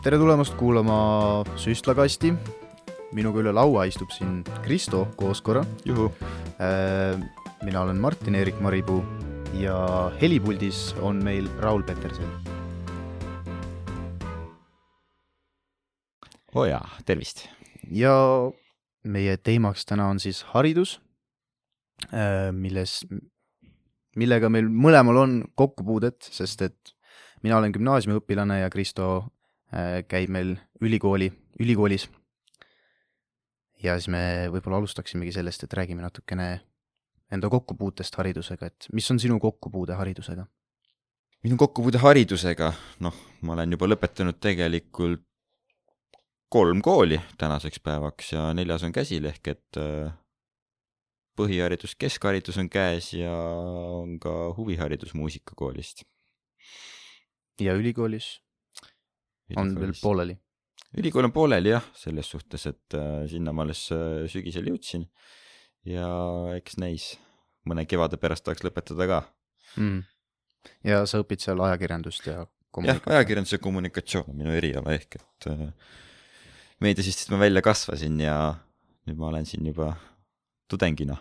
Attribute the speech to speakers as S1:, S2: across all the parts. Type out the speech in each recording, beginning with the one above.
S1: tere tulemast kuulama Süstlakasti. minuga üle laua istub siin Kristo Kooskorra.
S2: juhu.
S1: mina olen Martin-Erik Maripuu ja helipuldis on meil Raul Peterson.
S2: oo oh jaa, tervist.
S1: ja meie teemaks täna on siis haridus, milles, millega meil mõlemal on kokkupuudet, sest et mina olen gümnaasiumiõpilane ja Kristo käib meil ülikooli, ülikoolis. ja siis me võib-olla alustaksimegi sellest, et räägime natukene enda kokkupuutest haridusega, et mis on sinu kokkupuude haridusega?
S2: minu kokkupuude haridusega, noh, ma olen juba lõpetanud tegelikult kolm kooli tänaseks päevaks ja neljas on käsil, ehk et äh, põhiharidus, keskharidus on käes ja on ka huviharidus muusikakoolist.
S1: ja ülikoolis? On veel pooleli?
S2: ülikool on pooleli jah, selles suhtes, et äh, sinna ma alles äh, sügisel jõudsin. Ja eks näis, mõne kevade pärast tahaks lõpetada ka.
S1: Mm.. ja sa õpid seal ajakirjandust ja
S2: jah, ajakirjandus ja kommunikatsioon on minu eriala, ehk et äh, meediasistist ma välja kasvasin ja nüüd ma olen siin juba tudengina.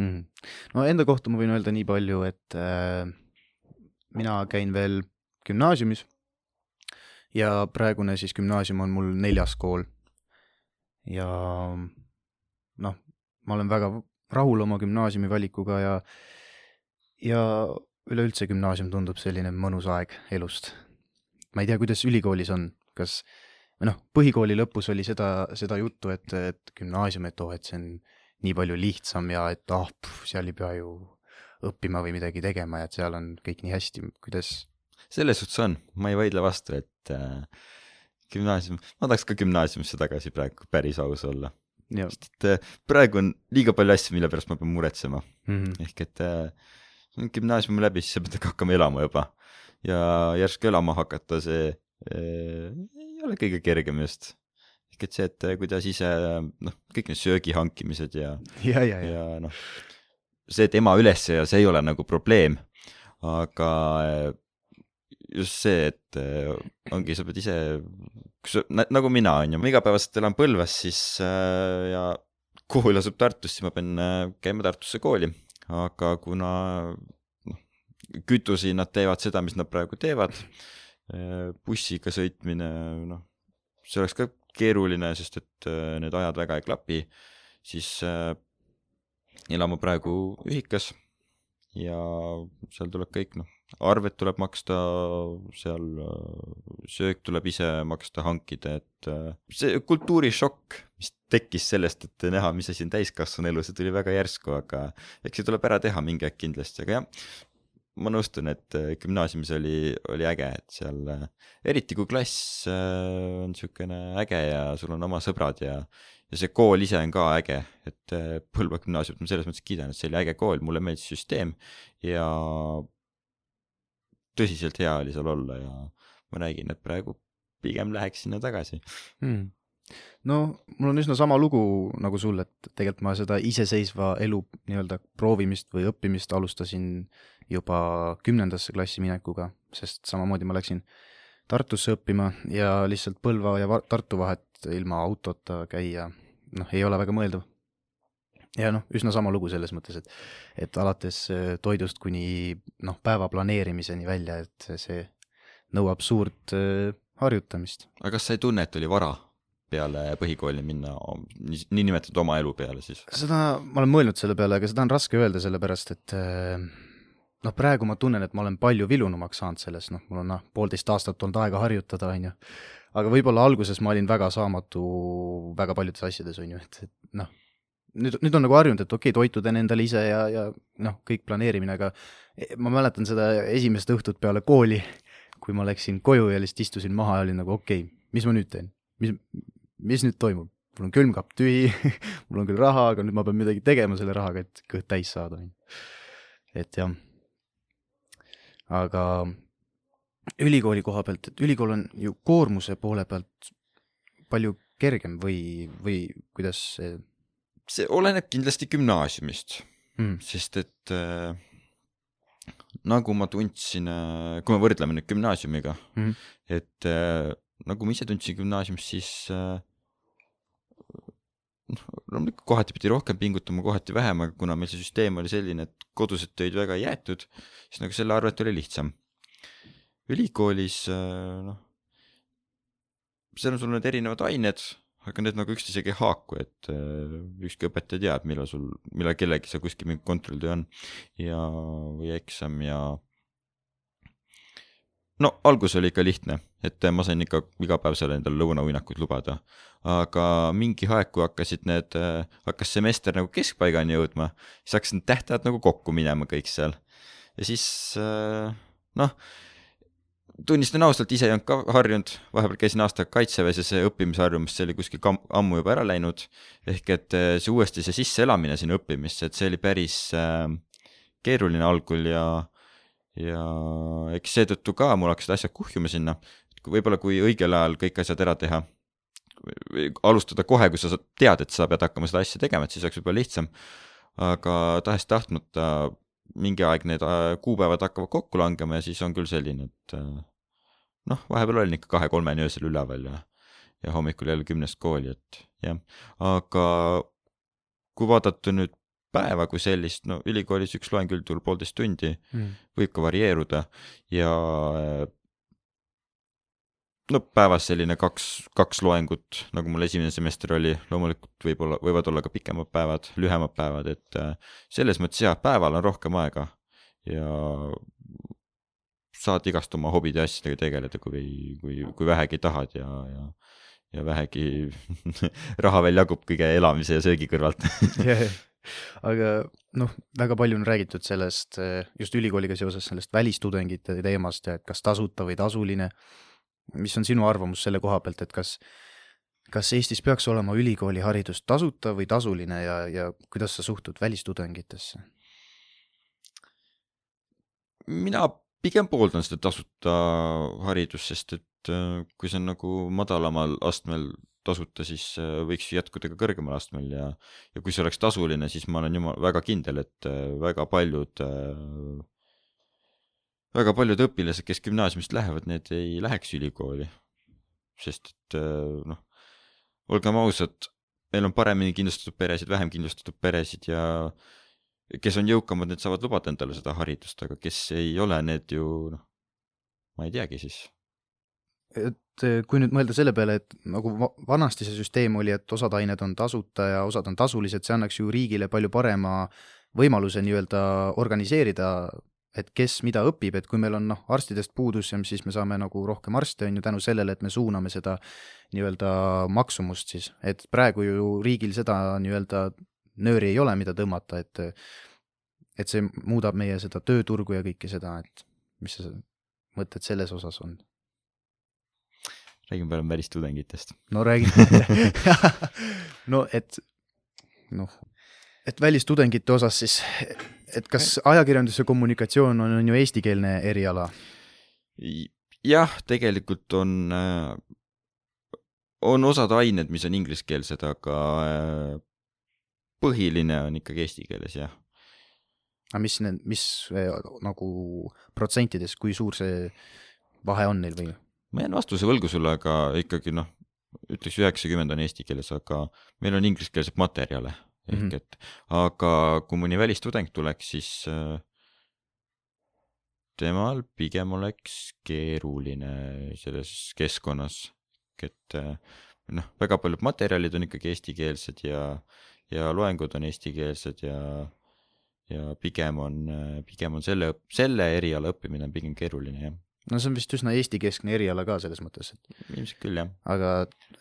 S1: Mm.. no enda kohta ma võin öelda nii palju, et äh, mina käin veel gümnaasiumis ja praegune siis gümnaasium on mul neljas kool. ja noh, ma olen väga rahul oma gümnaasiumi valikuga ja, ja üleüldse gümnaasium tundub selline mõnus aeg elust. ma ei tea, kuidas ülikoolis on, kas või noh, põhikooli lõpus oli seda, seda juttu, et, et gümnaasium, et oh, et see on nii palju lihtsam ja et ah seal ei pea ju õppima või midagi tegema ja et seal on kõik nii hästi, kuidas?
S2: Selles suhtes on, ma ei vaidle vastu, et äh, gümnaasium, ma tahaks ka gümnaasiumisse tagasi praegu päris aus olla sest et äh, praegu on liiga palju asju, mille pärast ma pean muretsema mm. -hmm. ehk et äh, gümnaasiumi läbi, siis sa pead hakkama elama juba. ja järsku elama hakata, see äh, ei ole kõige kergem just. ehk et see, et äh, kuidas ise noh, kõik need söögi hankimised ja,
S1: ja, ja, ja.
S2: ja noh, see, et ema üles ja see ei ole nagu probleem, aga äh, just see, et äh, ongi, sa pead ise kus nagu mina on ju, ma igapäevaselt elan Põlvas, siis äh, ja kool asub Tartus, siis ma pean äh, käima Tartusse kooli, aga kuna noh, kütusi nad teevad seda, mis nad praegu teevad äh,, bussiga sõitmine, noh, see oleks ka keeruline, sest et äh, need ajad väga ei klapi, siis äh, elan ma praegu ühikas ja seal tuleb kõik noh, arved tuleb maksta, seal äh, söök tuleb ise maksta, hankida, et äh, see kultuurishokk, mis tekkis sellest, et näha, mis asi on täiskasvanu elu, see tuli väga järsku, aga eks see tuleb ära teha mingi hetk kindlasti, aga jah, ma nõustun, et äh, gümnaasiumis oli, oli äge, et seal eriti kui klass on niisugune äge ja sul on oma sõbrad ja ja see kool ise on ka äge, et Põlva gümnaasiumit ma selles mõttes kiidan, et see oli äge kool, mulle meeldis süsteem ja tõsiselt hea oli seal olla ja ma nägin, et praegu pigem läheks sinna tagasi
S1: hmm. no mul on üsna sama lugu nagu sul, et tegelikult ma seda iseseisva elu nii-öelda proovimist või õppimist alustasin juba kümnendasse klassi minekuga, sest samamoodi ma läksin Tartusse õppima ja lihtsalt Põlva ja Tartu vahet ilma autota käia, noh, ei ole väga mõeldav ja noh, üsna sama lugu selles mõttes, et, et alates äh, toidust kuni noh, päeva planeerimiseni välja, et see nõuab suurt äh, harjutamist.
S2: aga kas sa ei tunne, et oli vara peale põhikooli minna niinimetatud oma elu peale siis?
S1: seda, ma olen mõelnud selle peale, aga seda on raske öelda, sellepärast et äh, noh, praegu ma tunnen, et ma olen palju vilunumaks saanud selles, noh, mul on noh, poolteist aastat olnud aega harjutada, on ju. Aga võib-olla alguses ma olin väga saamatu väga paljudes asjades, on ju, et, et noh nüüd, nüüd on nagu harjunud, et okei okay,, toitu teen endale ise ja, ja noh, kõik planeerimine, aga e, ma mäletan seda esimest õhtut peale kooli, kui ma läksin koju ja lihtsalt istusin maha ja olin nagu okei okay,, mis ma nüüd teen, mis, mis nüüd toimub? mul on külmkapp tühi mul on küll raha, aga nüüd ma pean midagi tegema selle rahaga, et kõht täis saada, on ju. et jah. aga ülikooli koha pealt, et ülikool on ju koormuse poole pealt palju kergem või, või kuidas see
S2: see oleneb kindlasti gümnaasiumist mm., sest et äh, nagu ma tundsin, kui me võrdleme nüüd gümnaasiumiga mm, et äh, nagu ma ise tundsin gümnaasiumis, siis äh, noh, loomulikult kohati pidi rohkem pingutama, kohati vähem, aga kuna meil see süsteem oli selline, et kodused töid väga ei jäetud, siis nagu selle arvelt oli lihtsam. Ülikoolis äh, noh, seal on sul need erinevad ained, aga need nagu üksteisega ei haaku, et äh, ükski õpetaja teab, millal sul, millal kellelgi seal kuskil mingi kontrolltöö on ja, või eksam ja no algus oli ikka lihtne, et ma sain ikka iga päev seal endale lõunauinakuid lubada, aga mingi aeg, kui hakkasid need, hakkas semester nagu keskpaigani jõudma, siis hakkasid need tähtajad nagu kokku minema kõik seal. Ja siis äh, noh, tunnistan ausalt, ise ei olnud ka harjunud, vahepeal käisin aasta kaitseväes ja see õppimisharjumus, see oli kuskil kam- ammu juba ära läinud. ehk et äh, see uuesti see sisseelamine sinna õppimisse, et see oli päris äh, keeruline algul ja, ja eks seetõttu ka mul hakkasid asjad kuhjuma sinna. võib-olla kui õigel ajal kõik asjad ära teha, alustada kohe, kui sa tead, et sa pead hakkama seda asja tegema, et siis oleks võib-olla lihtsam. aga tahes-tahtmata mingi aeg need äh, kuupäevad hakkavad kokku langema ja siis on küll selline, et äh, noh, vahepeal olin ikka kahe-kolmeni öösel üleval ja, ja hommikul jälle kümnest kooli, et jah, aga kui vaadata nüüd päeva kui sellist, no ülikoolis üks loeng üldjuhul poolteist tundi,
S1: mm..
S2: võib ka varieeruda ja no päevas selline kaks, kaks loengut, nagu mul esimene semester oli, loomulikult võib-olla, võivad olla ka pikemad päevad, lühemad päevad, et äh, selles mõttes jah, päeval on rohkem aega ja saad igast oma hobide ja asjadega tegeleda, kui, kui, kui vähegi tahad ja, ja ja vähegi raha veel jagub kõige elamise ja söögi kõrvalt.
S1: aga noh, väga palju on räägitud sellest eh, just ülikooliga seoses sellest välistudengite teemast ja et kas tasuta või tasuline. Mis on sinu arvamus selle koha pealt, et kas, kas Eestis peaks olema ülikooliharidus tasuta või tasuline ja, ja kuidas sa suhtud välistudengitesse?
S2: mina pigem pooldan seda tasuta haridust, sest et äh, kui see on nagu madalamal astmel tasuta, siis äh, võiks jätkuda ka kõrgemal astmel ja, ja kui see oleks tasuline, siis ma olen jumal väga kindel, et äh, väga paljud, väga paljud õpilased, kes gümnaasiumist lähevad, need ei läheks ülikooli. sest et äh, noh, olgem ausad, meil on paremini kindlustatud peresid, vähem kindlustatud peresid ja kes on jõukamad, need saavad lubada endale seda haridust, aga kes ei ole, need ju noh, ma ei teagi siis.
S1: et eh, kui nüüd mõelda selle peale, et nagu va- vanasti see süsteem oli, et osad ained on tasuta ja osad on tasulised, see annaks ju riigile palju parema võimaluse nii-öelda organiseerida, et kes mida õpib, et kui meil on noh, arstidest puudus siis me saame nagu rohkem arste, on ju tänu sellele, et me suuname seda nii-öelda maksumust siis, et praegu ju riigil seda nii-öelda nööri ei ole, mida tõmmata, et et see muudab meie seda tööturgu ja kõike seda, et mis sa mõtted selles osas on?
S2: räägime parem välistudengitest.
S1: no räägi no et noh, et välistudengite osas siis, et kas ajakirjandus ja kommunikatsioon on, on ju eestikeelne eriala?
S2: jah, tegelikult on, on osad ained, mis on ingliskeelsed, aga äh, põhiline on ikkagi eesti keeles, jah.
S1: aga mis need, mis eh, nagu protsentides, kui suur see vahe on neil või?
S2: ma jään vastuse võlgu sulle, aga ikkagi noh, ütleks üheksakümmend on eesti keeles, aga meil on ingliskeelseid materjale ehk mm. -hmm. et aga kui mõni välistudeng tuleks, siis äh, temal pigem oleks keeruline selles keskkonnas, et äh, noh, väga paljud materjalid on ikkagi eestikeelsed ja, ja loengud on eestikeelsed ja ja pigem on, pigem on selle, selle eriala õppimine on pigem keeruline jah,
S1: no see on vist üsna Eesti-keskne eriala ka selles mõttes, et
S2: ilmselt küll jah.
S1: aga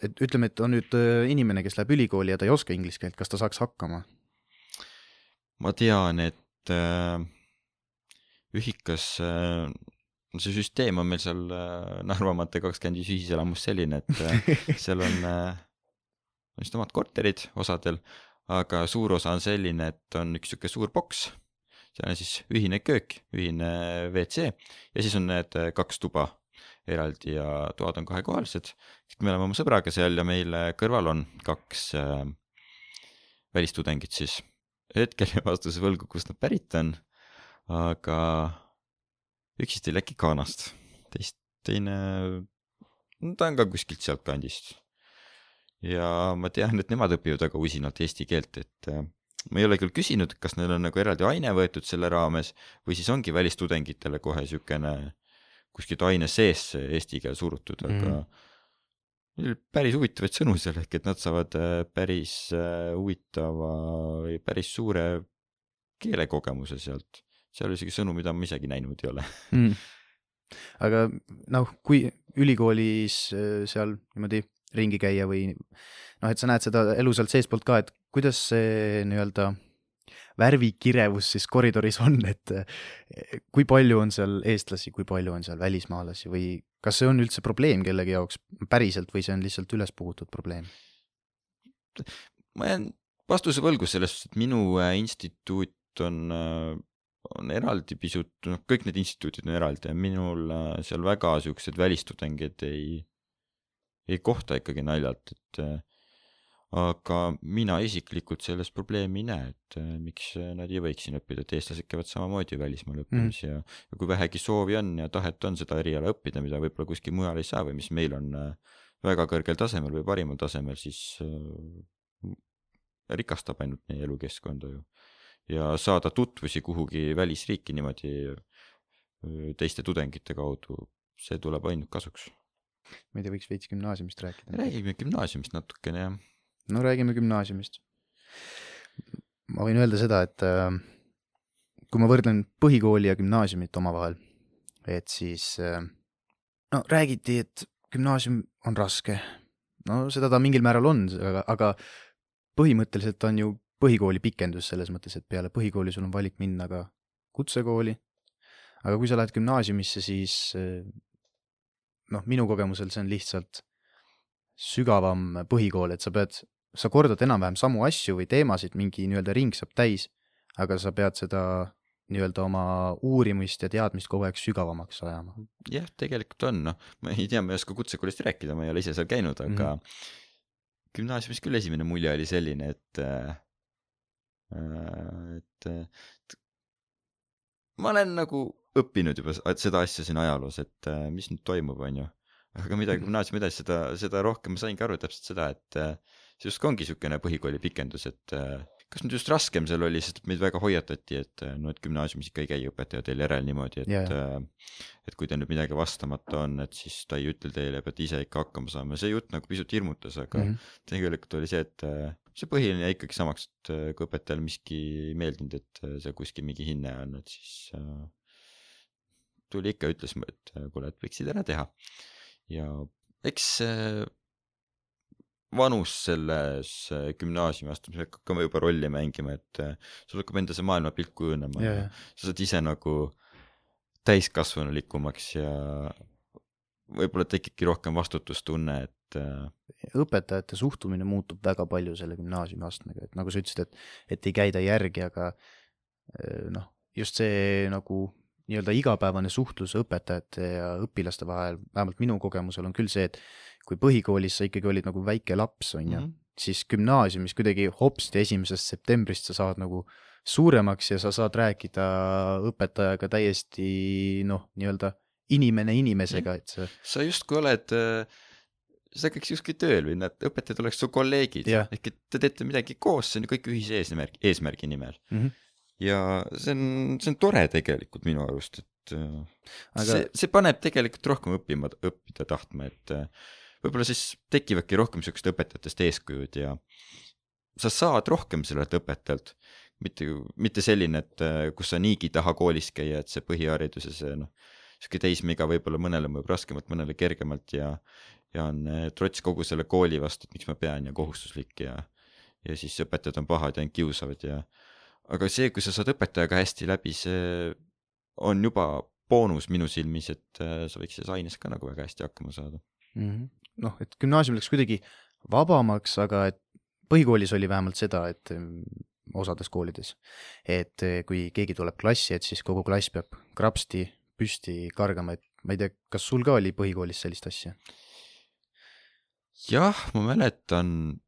S1: et ütleme, et on nüüd äh, inimene, kes läheb ülikooli ja ta ei oska inglise keelt, kas ta saaks hakkama?
S2: ma tean, et äh, ühikas äh,, see süsteem on meil seal äh, Narva maantee kakskümmend viis ühiselamus selline, et äh, seal on äh, vist omad korterid osadel, aga suur osa on selline, et on üks sihuke suur boks, seal on siis ühine köök, ühine WC ja siis on need äh, kaks tuba eraldi ja toad on kahekohalised. me oleme oma sõbraga seal ja meil äh, kõrval on kaks äh, välistudengit siis. hetkel jäi vastuse võlgu, kust nad pärit on, aga üks siis tuli äkki Ghanast, teist, teine, ta on ka kuskilt sealtkandist. ja ma tean, et nemad õpivad väga usinalt eesti keelt, et äh, ma ei ole küll küsinud, kas neil on nagu eraldi aine võetud selle raames või siis ongi välistudengitele kohe siukene kuskilt aine sees see eesti keel surutud, aga mm. neil päris huvitavaid sõnu seal ehk et nad saavad äh, päris äh, huvitava või päris suure keelekogemuse sealt. seal isegi sõnu, mida ma isegi näinud ei ole
S1: mm. aga noh, kui ülikoolis äh, seal niimoodi ringi käia või noh, et sa näed seda elu sealt seestpoolt ka, et kuidas see nii-öelda värvikirevus siis koridoris on, et eh, kui palju on seal eestlasi, kui palju on seal välismaalasi või kas see on üldse probleem kellegi jaoks päriselt või see on lihtsalt üles puhutud probleem?
S2: ma jään vastuse võlgu selles suhtes, et minu äh, instituut on, äh, on eraldi pisut, noh, kõik need instituudid on eraldi ja minul äh, seal väga siuksed välistudengeid ei, ei kohta ikkagi naljalt, et aga mina isiklikult selles probleemi ei näe, et äh, miks nad ei võiks siin õppida, et eestlased käivad samamoodi välismaal õppimas mm. ja, ja kui vähegi soovi on ja tahet on seda eriala õppida, mida võib-olla kuskil mujal ei saa või mis meil on äh, väga kõrgel tasemel või parimal tasemel, siis äh, rikastab ainult meie elukeskkonda ju. ja saada tutvusi kuhugi välisriiki niimoodi äh, teiste tudengite kaudu, see tuleb ainult kasuks.
S1: ma ei tea, võiks veits gümnaasiumist rääkida.
S2: räägime gümnaasiumist natukene jah
S1: no räägime gümnaasiumist. ma võin öelda seda, et äh, kui ma võrdlen põhikooli ja gümnaasiumit omavahel, et siis äh, no räägiti, et gümnaasium on raske. no seda ta mingil määral on, aga, aga põhimõtteliselt on ju põhikooli pikendus selles mõttes, et peale põhikooli sul on valik minna ka kutsekooli. aga kui sa lähed gümnaasiumisse, siis äh, noh, minu kogemusel see on lihtsalt sügavam põhikool, et sa pead, sa kordad enam-vähem samu asju või teemasid, mingi nii-öelda ring saab täis, aga sa pead seda nii-öelda oma uurimist ja teadmist kogu aeg sügavamaks ajama.
S2: jah, tegelikult on, noh, ma ei tea, ma ei oska kutsekoolist rääkida, ma ei ole ise seal käinud, aga mm -hmm. gümnaasiumis küll esimene mulje oli selline, et äh, et, et ma olen nagu õppinud juba seda asja siin ajaloos, et äh, mis nüüd toimub, on ju aga mida mhm. gümnaasiumi edasi, seda, seda rohkem ma saingi aru täpselt seda, et äh, see justkui ongi niisugune põhikooli pikendus, et äh, kas nüüd just raskem seal oli, sest meid väga hoiatati, et äh, no et gümnaasiumis ikka ei käi õpetaja teil järel niimoodi, et yeah. et kui teil nüüd midagi vastamata on, et siis ta ei ütle teile, peate ise ikka hakkama saama, see jutt nagu pisut hirmutas, aga mm -hmm. tegelikult oli see, et see põhiline jäi ikkagi samaks, et kui õpetajale miski ei meeldinud, et seal kuskil mingi hinne on, et siis tuli ikka, ütles, et kuule, et võiksid ära teha ja eks vanus selles gümnaasiumi astumisel hakkame juba rolli mängima, et äh, sul hakkab enda see maailmapilt kujunema ja, ja sa saad ise nagu täiskasvanulikumaks ja võib-olla tekibki rohkem vastutustunne, et äh,
S1: õpetajate suhtumine muutub väga palju selle gümnaasiumiastmega, et nagu sa ütlesid, et, et ei käida järgi, aga äh, noh, just see nagu nii-öelda igapäevane suhtlus õpetajate ja õpilaste vahel, vähemalt minu kogemusel on küll see, et kui põhikoolis sa ikkagi olid nagu väike laps, on ju mm, -hmm. siis gümnaasiumis kuidagi hopsti esimesest septembrist sa saad nagu suuremaks ja sa saad rääkida õpetajaga täiesti noh, nii-öelda inimene inimesega, et
S2: sa sa justkui oled äh sa käiks justkui tööl või need õpetajad oleks su kolleegid ehk et te teete midagi koos, see on ju kõik ühise eesmärgi, eesmärgi nimel mm. -hmm ja see on, see on tore tegelikult minu arust, et äh, Aga... see, see paneb tegelikult rohkem õppima, õppida tahtma, et äh, võib-olla siis tekivadki rohkem siuksed õpetajatest eeskujud ja sa saad rohkem sellelt õpetajalt, mitte, mitte selline, et äh, kus sa niigi ei taha koolis käia, et see põhiharidus ja see noh, sihuke teismeiga võib-olla mõnele mõjub raskemalt, mõnele kergemalt ja ja on trots kogu selle kooli vastu, et miks ma pean ja kohustuslik ja ja siis õpetajad on pahad ja ainult kiusavad ja aga see, kui sa saad õpetajaga hästi läbi, see on juba boonus minu silmis, et sa võiks selles aines ka nagu väga hästi hakkama saada.
S1: Mm -hmm.. Noh, et gümnaasium läks kuidagi vabamaks, aga et põhikoolis oli vähemalt seda, et mm, osades koolides, et äh, kui keegi tuleb klassi, et siis kogu klass peab krapsti püsti kargama, et ma ei tea, kas sul ka oli põhikoolis sellist asja?
S2: jah, ma mäletan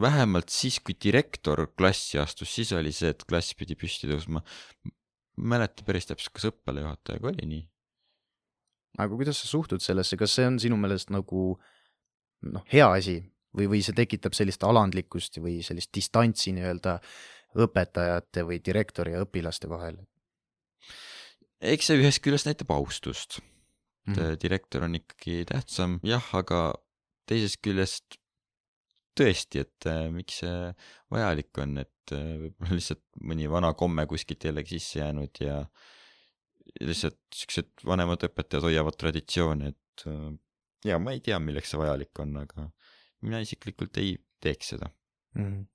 S2: vähemalt siis, kui direktor klassi astus, siis oli see, et klass pidi püsti tõusma. mäleta päris täpselt, kas õppealajuhatajaga oli nii.
S1: Aga kuidas sa suhtud sellesse, kas see on sinu meelest nagu noh, hea asi või, või see tekitab sellist alandlikkust või sellist distantsi nii-öelda õpetajate või direktori ja õpilaste vahel?
S2: eks see ühest küljest näitab austust mm. -hmm. direktor on ikkagi tähtsam, jah, aga teisest küljest tõesti, et äh, miks see vajalik on, et äh, võib-olla lihtsalt mõni vana komme kuskilt jällegi sisse jäänud ja lihtsalt siuksed vanemad õpetajad hoiavad traditsiooni, et äh, ja ma ei tea, milleks see vajalik on, aga mina isiklikult ei teeks seda.
S1: mm..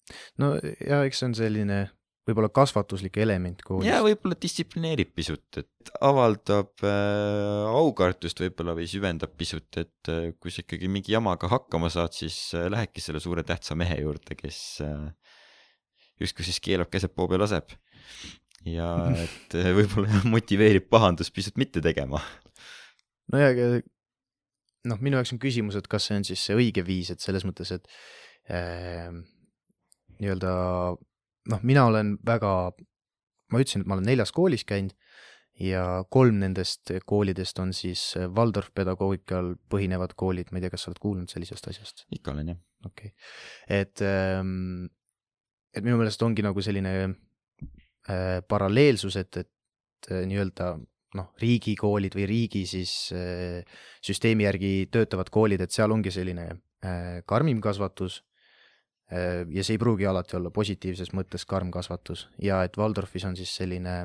S1: no ja eks see on selline võib-olla kasvatuslik element koolis.
S2: ja võib-olla distsiplineerib pisut, et avaldab äh, aukartust võib-olla või süvendab pisut, et äh, kui sa ikkagi mingi jamaga hakkama saad, siis äh, lähedki selle suure tähtsa mehe juurde, kes äh, justkui siis keelab keset poo peal laseb. Ja et äh, võib-olla motiveerib pahandust pisut mitte tegema.
S1: no ja aga noh, minu jaoks on küsimus, et kas see on siis see õige viis, et selles mõttes, et äh, nii-öelda noh, mina olen väga, ma ütlesin, et ma olen neljas koolis käinud ja kolm nendest koolidest on siis Waldorf pedagoogikal põhinevad koolid, ma ei tea, kas sa oled kuulnud sellisest asjast?
S2: ikka olen jah.
S1: okei okay., et ähm,, et minu meelest ongi nagu selline äh, paralleelsus, et, et äh, nii-öelda noh, riigikoolid või riigi siis äh, süsteemi järgi töötavad koolid, et seal ongi selline äh, karmim kasvatus äh, ja see ei pruugi alati olla positiivses mõttes karm kasvatus. Ja et Waldorfis on siis selline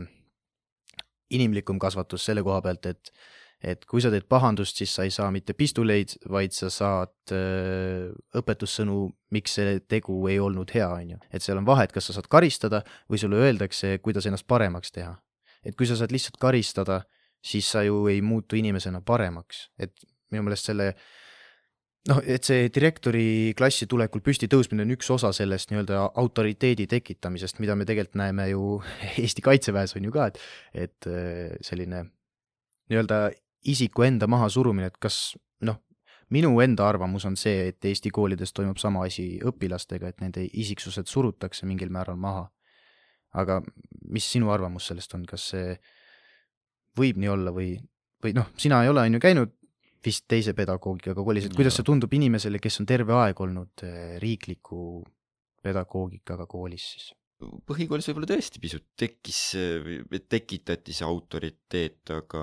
S1: inimlikum kasvatus selle koha pealt, et et kui sa teed pahandust, siis sa ei saa mitte pistuleid, vaid sa saad öö, õpetussõnu, miks see tegu ei olnud hea, on ju. et seal on vahet, kas sa saad karistada või sulle öeldakse, kuidas ennast paremaks teha. et kui sa saad lihtsalt karistada, siis sa ju ei muutu inimesena paremaks, et minu meelest selle noh, et see direktori klassi tulekul püsti tõusmine on üks osa sellest nii-öelda autoriteedi tekitamisest, mida me tegelikult näeme ju Eesti Kaitseväes on ju ka, et, et selline nii-öelda isiku enda mahasurumine, et kas noh, minu enda arvamus on see, et Eesti koolides toimub sama asi õpilastega, et nende isiksused surutakse mingil määral maha. aga mis sinu arvamus sellest on, kas see võib nii olla või, või noh, sina ei ole, on ju, käinud vist teise pedagoogikaga koolis, et kuidas see tundub inimesele, kes on terve aeg olnud riikliku pedagoogikaga koolis siis?
S2: põhikoolis võib-olla tõesti pisut tekkis, tekitati see autoriteet, aga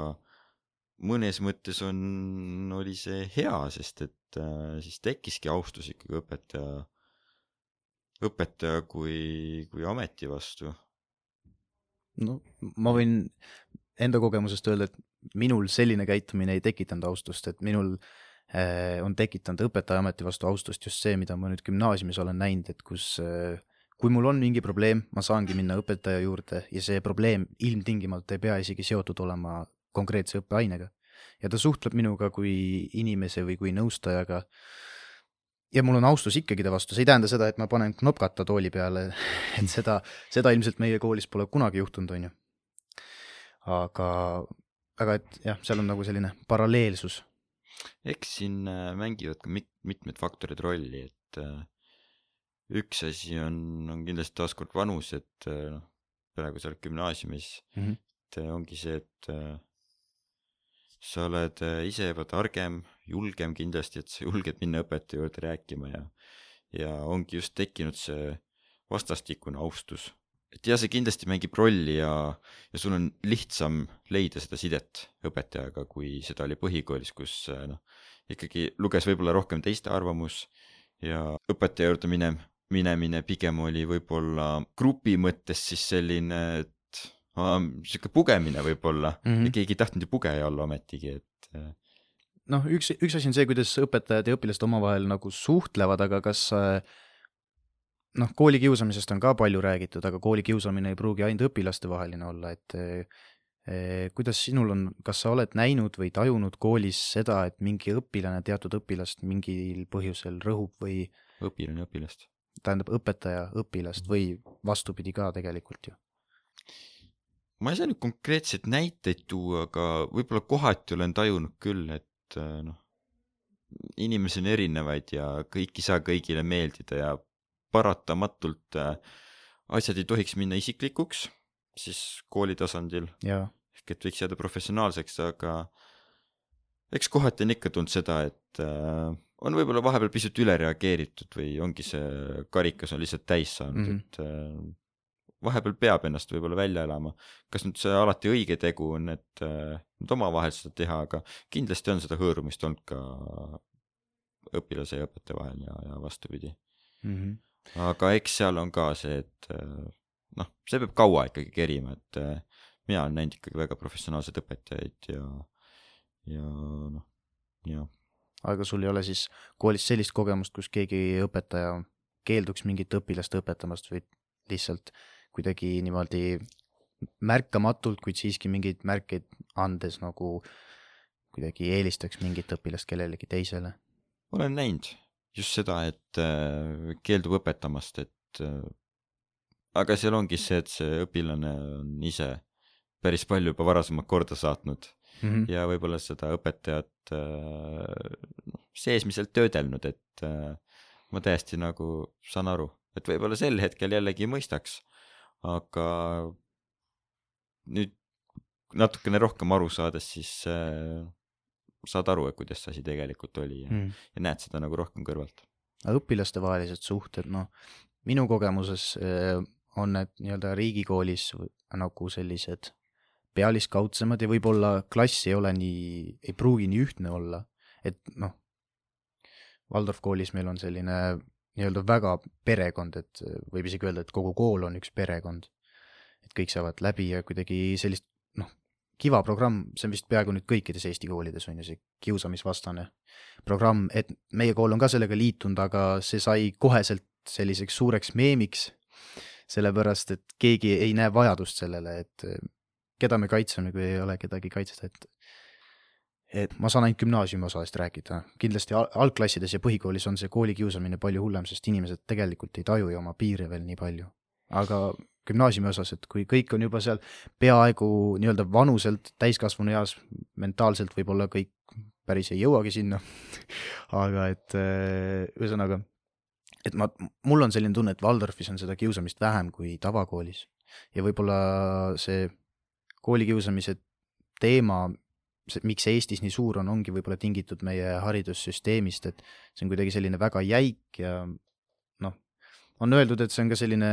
S2: mõnes mõttes on, oli see hea, sest et äh, siis tekkiski austus ikkagi õpetaja, õpetaja kui, kui ameti vastu.
S1: no ma võin enda kogemusest öelda, et minul selline käitumine ei tekitanud austust, et minul äh, on tekitanud õpetajaameti vastu austust just see, mida ma nüüd gümnaasiumis olen näinud, et kus äh, kui mul on mingi probleem, ma saangi minna õpetaja juurde ja see probleem ilmtingimata ei pea isegi seotud olema konkreetse õppeainega. ja ta suhtleb minuga kui inimese või kui nõustajaga. ja mul on austus ikkagi ta vastu, see ei tähenda seda, et ma panen knopkata tooli peale, et seda, seda ilmselt meie koolis pole kunagi juhtunud, on ju. aga, aga et jah, seal on nagu selline paralleelsus.
S2: eks siin mängivad ka mit-, mitmed faktorid rolli, et äh, üks asi on, on kindlasti taaskord vanus, et noh, praegu sa oled gümnaasiumis mm, -hmm. et ongi see, et sa oled ise juba targem, julgem kindlasti, et sa julged minna õpetaja juurde rääkima ja, ja ongi just tekkinud see vastastikune austus. et ja see kindlasti mängib rolli ja, ja sul on lihtsam leida seda sidet õpetajaga, kui seda oli põhikoolis, kus noh, ikkagi luges võib-olla rohkem teiste arvamus ja õpetaja juurde minev minemine pigem oli võib-olla grupi mõttes siis selline, sihuke pugemine võib-olla mm, -hmm. keegi ei tahtnud ju pugeja olla ometigi, et.
S1: noh, üks, üks asi on see, kuidas õpetajad ja õpilased omavahel nagu suhtlevad, aga kas noh, koolikiusamisest on ka palju räägitud, aga koolikiusamine ei pruugi ainult õpilastevaheline olla, et eh, kuidas sinul on, kas sa oled näinud või tajunud koolis seda, et mingi õpilane teatud õpilast mingil põhjusel rõhub või
S2: õpilane õpilast
S1: tähendab õpetaja õpilast või vastupidi ka tegelikult ju?
S2: Ma ei saa nüüd konkreetseid näiteid tuua, aga võib-olla kohati olen tajunud küll, et noh, inimesi on erinevaid ja kõik ei saa kõigile meeldida ja paratamatult asjad ei tohiks minna isiklikuks siis kooli tasandil ehk et võiks jääda professionaalseks, aga eks kohati on ikka tulnud seda, et äh, on võib-olla vahepeal pisut üle reageeritud või ongi see karikas on lihtsalt täis saanud mm. -hmm. et äh, vahepeal peab ennast võib-olla välja elama. kas nüüd see alati õige tegu on, et äh, nüüd omavahel seda teha, aga kindlasti on seda hõõrumist olnud ka õpilase ja õpetaja vahel ja, ja vastupidi.
S1: Mhm.
S2: aga eks seal on ka see, et äh, noh, see peab kaua ikkagi kerima, et äh, mina olen näinud ikkagi väga professionaalseid õpetajaid ja, ja noh, ja
S1: aga sul ei ole siis koolis sellist kogemust, kus keegi õpetaja keelduks mingit õpilast õpetamast või lihtsalt kuidagi niimoodi märkamatult, kuid siiski mingeid märkeid andes nagu kuidagi eelistaks mingit õpilast kellelegi teisele.
S2: olen näinud just seda, et äh, keeldub õpetamast, et äh, aga seal ongi see, et see õpilane on ise päris palju juba varasemalt korda saatnud
S1: Mhm.
S2: ja võib-olla seda õpetajat äh, noh, seesmiselt töödelnud, et ma täiesti nagu saan aru, et võib-olla sel hetkel jällegi mõistaks, aga nüüd natukene rohkem aru saades, siis äh, saad aru, et kuidas see asi tegelikult oli ja,
S1: Mhm.
S2: ja näed seda nagu rohkem kõrvalt.
S1: aga õpilastevahelised suhted, noh, minu kogemuses eh, on need nii-öelda riigikoolis nagu sellised pealiskaudsemad ja võib-olla klass ei ole nii, ei pruugi nii ühtne olla, et noh, Waldorf koolis meil on selline nii-öelda väga perekond, et eh, võib isegi öelda, et kogu kool on üks perekond. et kõik saavad läbi ja kuidagi sellist noh, Kiva programm, see on vist peaaegu nüüd kõikides Eesti koolides on ju see kiusamisvastane programm, et meie kool on ka sellega liitunud, aga see sai koheselt selliseks suureks meemiks, sellepärast et keegi ei näe vajadust sellele, et eh, keda me kaitseme, kui ei ole kedagi kaitsta, et et ma saan ainult gümnaasiumi osast rääkida, kindlasti al- algklassides ja põhikoolis on see koolikiusamine palju hullem, sest inimesed tegelikult ei taju ju oma piire veel nii palju. aga gümnaasiumi osas, et kui kõik on juba seal peaaegu nii-öelda vanuselt täiskasvanu eas, mentaalselt võib-olla kõik päris ei jõuagi sinna, aga et äh, ühesõnaga, et ma, mul on selline tunne, et Waldorfis on seda kiusamist vähem kui tavakoolis. Ja võib-olla see koolikiusamise teema, see, miks see Eestis nii suur on, ongi võib-olla tingitud meie haridussüsteemist, et see on kuidagi selline väga jäik ja noh, on öeldud, et see on ka selline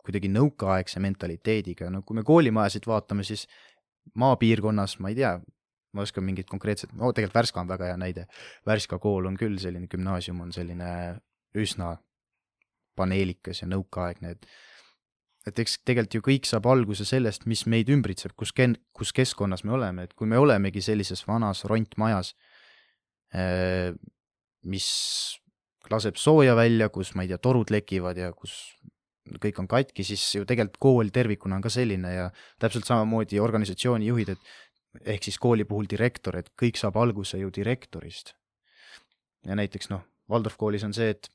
S1: kuidagi nõukaaegse mentaliteediga, no kui me koolimajasid vaatame, siis maapiirkonnas, ma ei tea, ma oskan mingit konkreetset, no tegelikult Värska on väga hea näide, Värska kool on küll selline gümnaasium on selline üsna paneelikas ja nõukaaegne, et et eks tegelikult ju kõik saab alguse sellest, mis meid ümbritseb, kus ken-, kus keskkonnas me oleme, et kui me olemegi sellises vanas rontmajas, mis laseb sooja välja, kus ma ei tea, torud lekivad ja kus kõik on katki, siis ju tegelikult kool tervikuna on ka selline ja täpselt samamoodi organisatsiooni juhid, et ehk siis kooli puhul direktor, et kõik saab alguse ju direktorist. ja näiteks noh, Waldorf koolis on see, et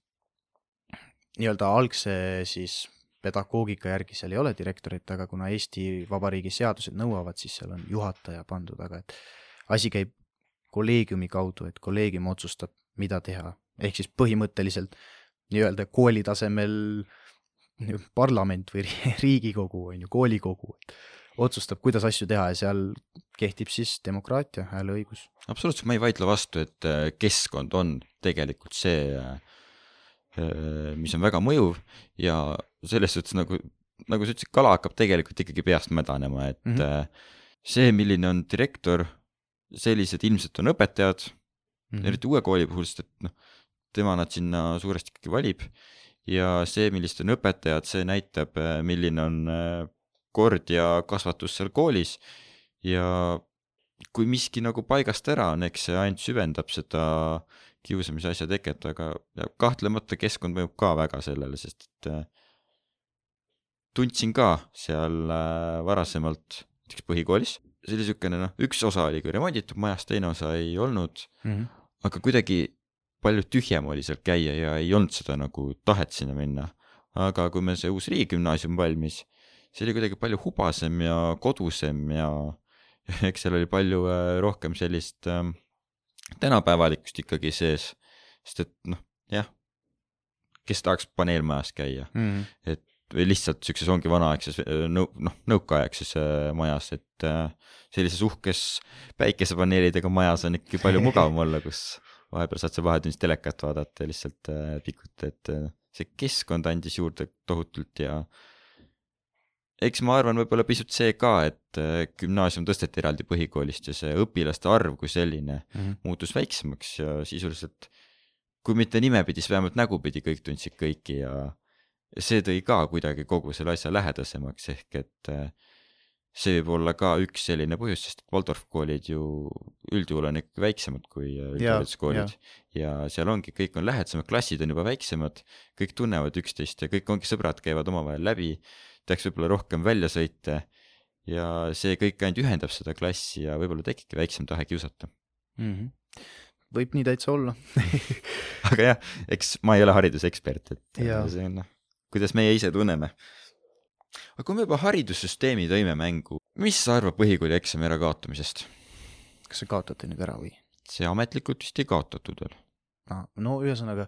S1: nii-öelda algse siis pedagoogika järgi seal ei ole direktorit, aga kuna Eesti Vabariigi seadused nõuavad, siis seal on juhataja pandud, aga et asi käib kolleegiumi kaudu, et kolleegium otsustab, mida teha, ehk siis põhimõtteliselt nii-öelda kooli tasemel parlament või riigikogu on ju, koolikogu, otsustab, kuidas asju teha ja seal kehtib siis demokraatia, hääleõigus.
S2: absoluutselt, ma ei vaidle vastu, et äh, keskkond on tegelikult see, mis on väga mõjuv ja selles suhtes nagu, nagu sa ütlesid, kala hakkab tegelikult ikkagi peast mädanema, et mm. -hmm. see, milline on direktor, sellised ilmselt on õpetajad mm, -hmm. eriti uue kooli puhul, sest et noh, tema nad sinna suuresti ikkagi valib ja see, millised on õpetajad, see näitab, milline on äh, kord ja kasvatus seal koolis ja kui miski nagu paigast ära on, eks see ainult süvendab seda kiusamise asja teket, aga kahtlemata keskkond mõjub ka väga sellele, sest et äh, tundsin ka seal äh, varasemalt näiteks põhikoolis, see oli niisugune noh, üks osa oli küll remonditud majas, teine osa ei olnud,
S1: mm. -hmm.
S2: aga kuidagi palju tühjem oli seal käia ja ei olnud seda nagu tahet sinna minna. aga kui meil see uus riigigümnaasium valmis, see oli kuidagi palju hubasem ja kodusem ja, eks seal oli palju äh, rohkem sellist äh, tänapäevalikkust ikkagi sees, sest et noh, jah, kes tahaks paneelmajas käia,
S1: Mm -hmm.
S2: et või lihtsalt siukses ongi vanaaegses nõu-, noh, nõukaaegses majas, et sellises uhkes päikesepaneelidega majas on ikkagi palju mugavam olla, kus vahepeal saad sa vahetunnist telekat vaadata ja lihtsalt pikuta, et see keskkond andis juurde tohutult ja eks ma arvan, võib-olla pisut see ka, et gümnaasium tõsteti eraldi põhikoolist ja see õpilaste arv kui selline mm -hmm. muutus väiksemaks ja sisuliselt kui mitte nimepidi, siis vähemalt nägupidi kõik tundsid kõiki ja see tõi ka kuidagi kogu selle asja lähedasemaks, ehk et äh, see võib olla ka üks selline põhjus, sest Waldorf koolid ju üldjuhul on ikka väiksemad kui äh, üldhariduskoolid ja. ja seal ongi, kõik on lähedasemad, klassid on juba väiksemad, kõik tunnevad üksteist ja kõik ongi sõbrad, käivad omavahel läbi, tehakse võib-olla rohkem väljasõite ja see kõik ainult ühendab seda klassi ja võib-olla tekibki väiksem tahe kiusata
S1: mm. -hmm võib nii täitsa olla
S2: aga jah, eks ma ei ole haridusekspert, et ja. see on noh kuidas meie ise tunneme. aga kui me juba haridussüsteemi tõime mängu, mis sa arvad põhikooli eksami ärakaotamisest?
S1: kas see kaotati nüüd ära või?
S2: see ametlikult vist ei kaotatud veel.
S1: no ühesõnaga,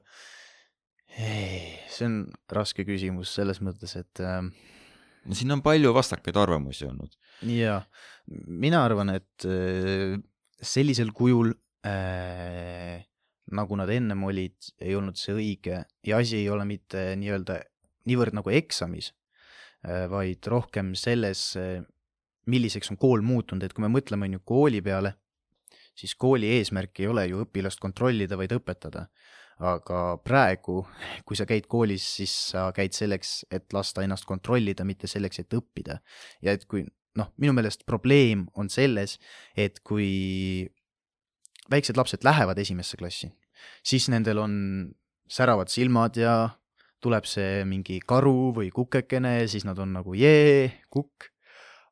S1: see on raske küsimus selles mõttes, et ähm,
S2: no siin on palju vastakaid arvamusi olnud.
S1: jaa, mina arvan, et äh, sellisel kujul äh, nagu nad ennem olid, ei olnud see õige ja asi ei ole mitte nii-öelda niivõrd nagu eksamis, äh, vaid rohkem selles, äh, milliseks on kool muutunud, et kui me mõtleme, on ju, kooli peale, siis kooli eesmärk ei ole ju õpilast kontrollida, vaid õpetada. aga praegu, kui sa käid koolis, siis sa käid selleks, et lasta ennast kontrollida, mitte selleks, et õppida. ja et kui noh, minu meelest probleem on selles, et kui väiksed lapsed lähevad esimesse klassi, siis nendel on säravad silmad ja tuleb see mingi karu või kukekene siis nad on nagu jee, kukk.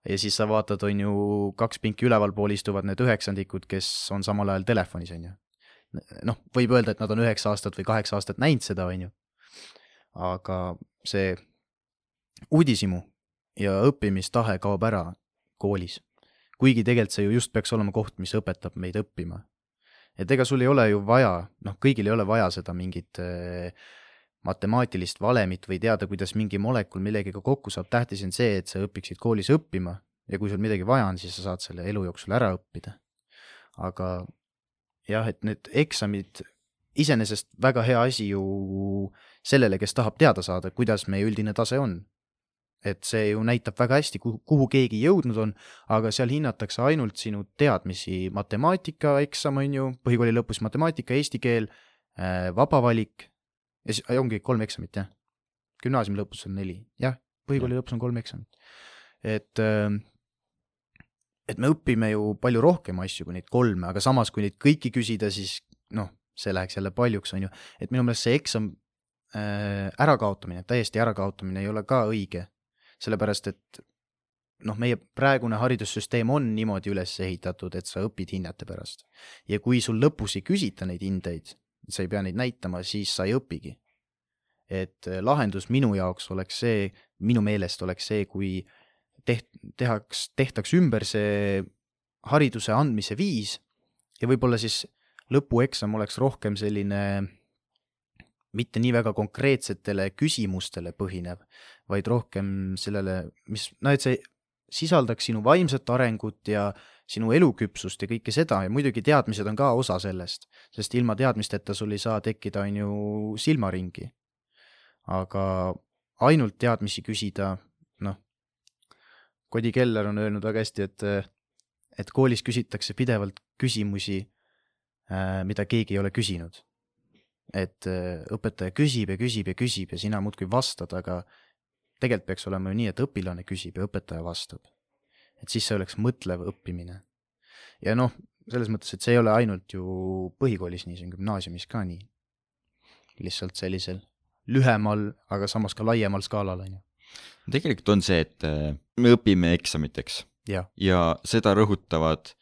S1: ja siis sa vaatad, on ju, kaks pinki ülevalpool istuvad need üheksandikud, kes on samal ajal telefonis, on ju. noh, võib öelda, et nad on üheksa aastat või kaheksa aastat näinud seda, on ju. aga see uudishimu ja õppimistahe kaob ära koolis. kuigi tegelikult see ju just peaks olema koht, mis õpetab meid õppima. et ega sul ei ole ju vaja, noh, kõigil ei ole vaja seda mingit äh, matemaatilist valemit või teada, kuidas mingi molekul millegagi kokku saab, tähtis on see, et sa õpiksid koolis õppima ja kui sul midagi vaja on, siis sa saad selle elu jooksul ära õppida. aga jah, et need eksamid, iseenesest väga hea asi ju sellele, kes tahab teada saada, kuidas meie üldine tase on. et see ju näitab väga hästi, kuhu, keegi jõudnud on, aga seal hinnatakse ainult sinu teadmisi, matemaatikaeksam on ju, põhikooli lõpus matemaatika, eesti keel, äh, vaba valik ja siis ongi kolm eksamit, jah. gümnaasiumi lõpus on neli, jah, põhikooli lõpus on kolm eksamit. et, ähm, et me õpime ju palju rohkem asju kui neid kolme, aga samas, kui neid kõiki küsida, siis noh, see läheks jälle paljuks, on ju, et minu meelest see eksam äh, ärakaotamine, täiesti ärakaotamine ei ole ka õige, sellepärast et noh, meie praegune haridussüsteem on niimoodi üles ehitatud, et sa õpid hinnete pärast. ja kui sul lõpus ei küsita neid hindeid, sa ei pea neid näitama, siis sa ei õpigi. et äh, lahendus minu jaoks oleks see, minu meelest oleks see, kui teht-, tehaks, tehtaks ümber see hariduse andmise viis ja võib-olla siis lõpueksam oleks rohkem selline mitte nii väga konkreetsetele küsimustele põhinev, vaid rohkem sellele, mis, noh, et see sisaldaks sinu vaimset arengut ja sinu eluküpsust ja kõike seda ja muidugi teadmised on ka osa sellest, sest ilma teadmisteta sul ei saa tekkida, on ju, silmaringi. aga ainult teadmisi küsida, noh, Kodi Keller on öelnud väga hästi, et, et koolis küsitakse pidevalt küsimusi, äh, mida keegi ei ole küsinud. et äh, õpetaja küsib ja küsib ja küsib ja sina muudkui vastad, aga tegelikult peaks olema ju nii, et õpilane küsib ja õpetaja vastab. et siis see oleks mõtlev õppimine. ja noh, selles mõttes, et see ei ole ainult ju põhikoolis nii, see on gümnaasiumis ka nii. lihtsalt sellisel lühemal, aga samas ka laiemal skaalal, on ju.
S2: tegelikult on see, et äh, me õpime eksamiteks
S1: ja,
S2: seda rõhutavad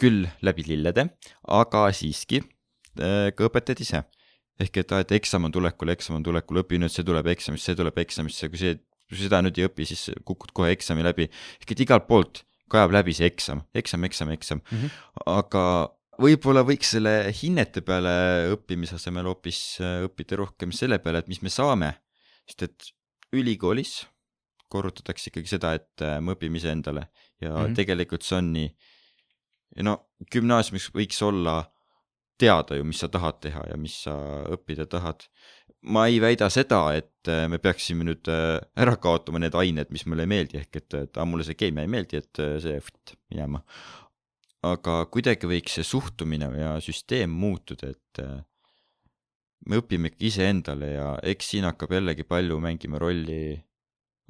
S2: küll läbi lillede, aga siiski äh, ka õpetajad ise ehk et, et eksam on tulekul, eksam on tulekul, õpi nüüd, see tuleb eksamist, see tuleb eksamisse, kui see, kui seda nüüd ei õpi, siis kukud kohe eksami läbi. ehk et igalt poolt kajab läbi see eksam, eksam, eksam, eksam mm. -hmm. aga võib-olla võiks selle hinnete peale õppimise asemel hoopis äh, õppida rohkem selle peale, et mis me saame. sest et ülikoolis korrutatakse ikkagi seda, et äh, me õpime iseendale ja mm. -hmm. tegelikult see on nii. no gümnaasiumis võiks olla teada ju, mis sa tahad teha ja mis sa õppida tahad. ma ei väida seda, et äh, me peaksime nüüd äh, ära kaotama need ained, mis mulle ei meeldi, ehk et, et aa, mulle see keemia ei meeldi, et äh, see võtt, minema. aga kuidagi võiks see suhtumine ja süsteem muutuda, et äh, me õpime ikka iseendale ja eks siin hakkab jällegi palju mängima rolli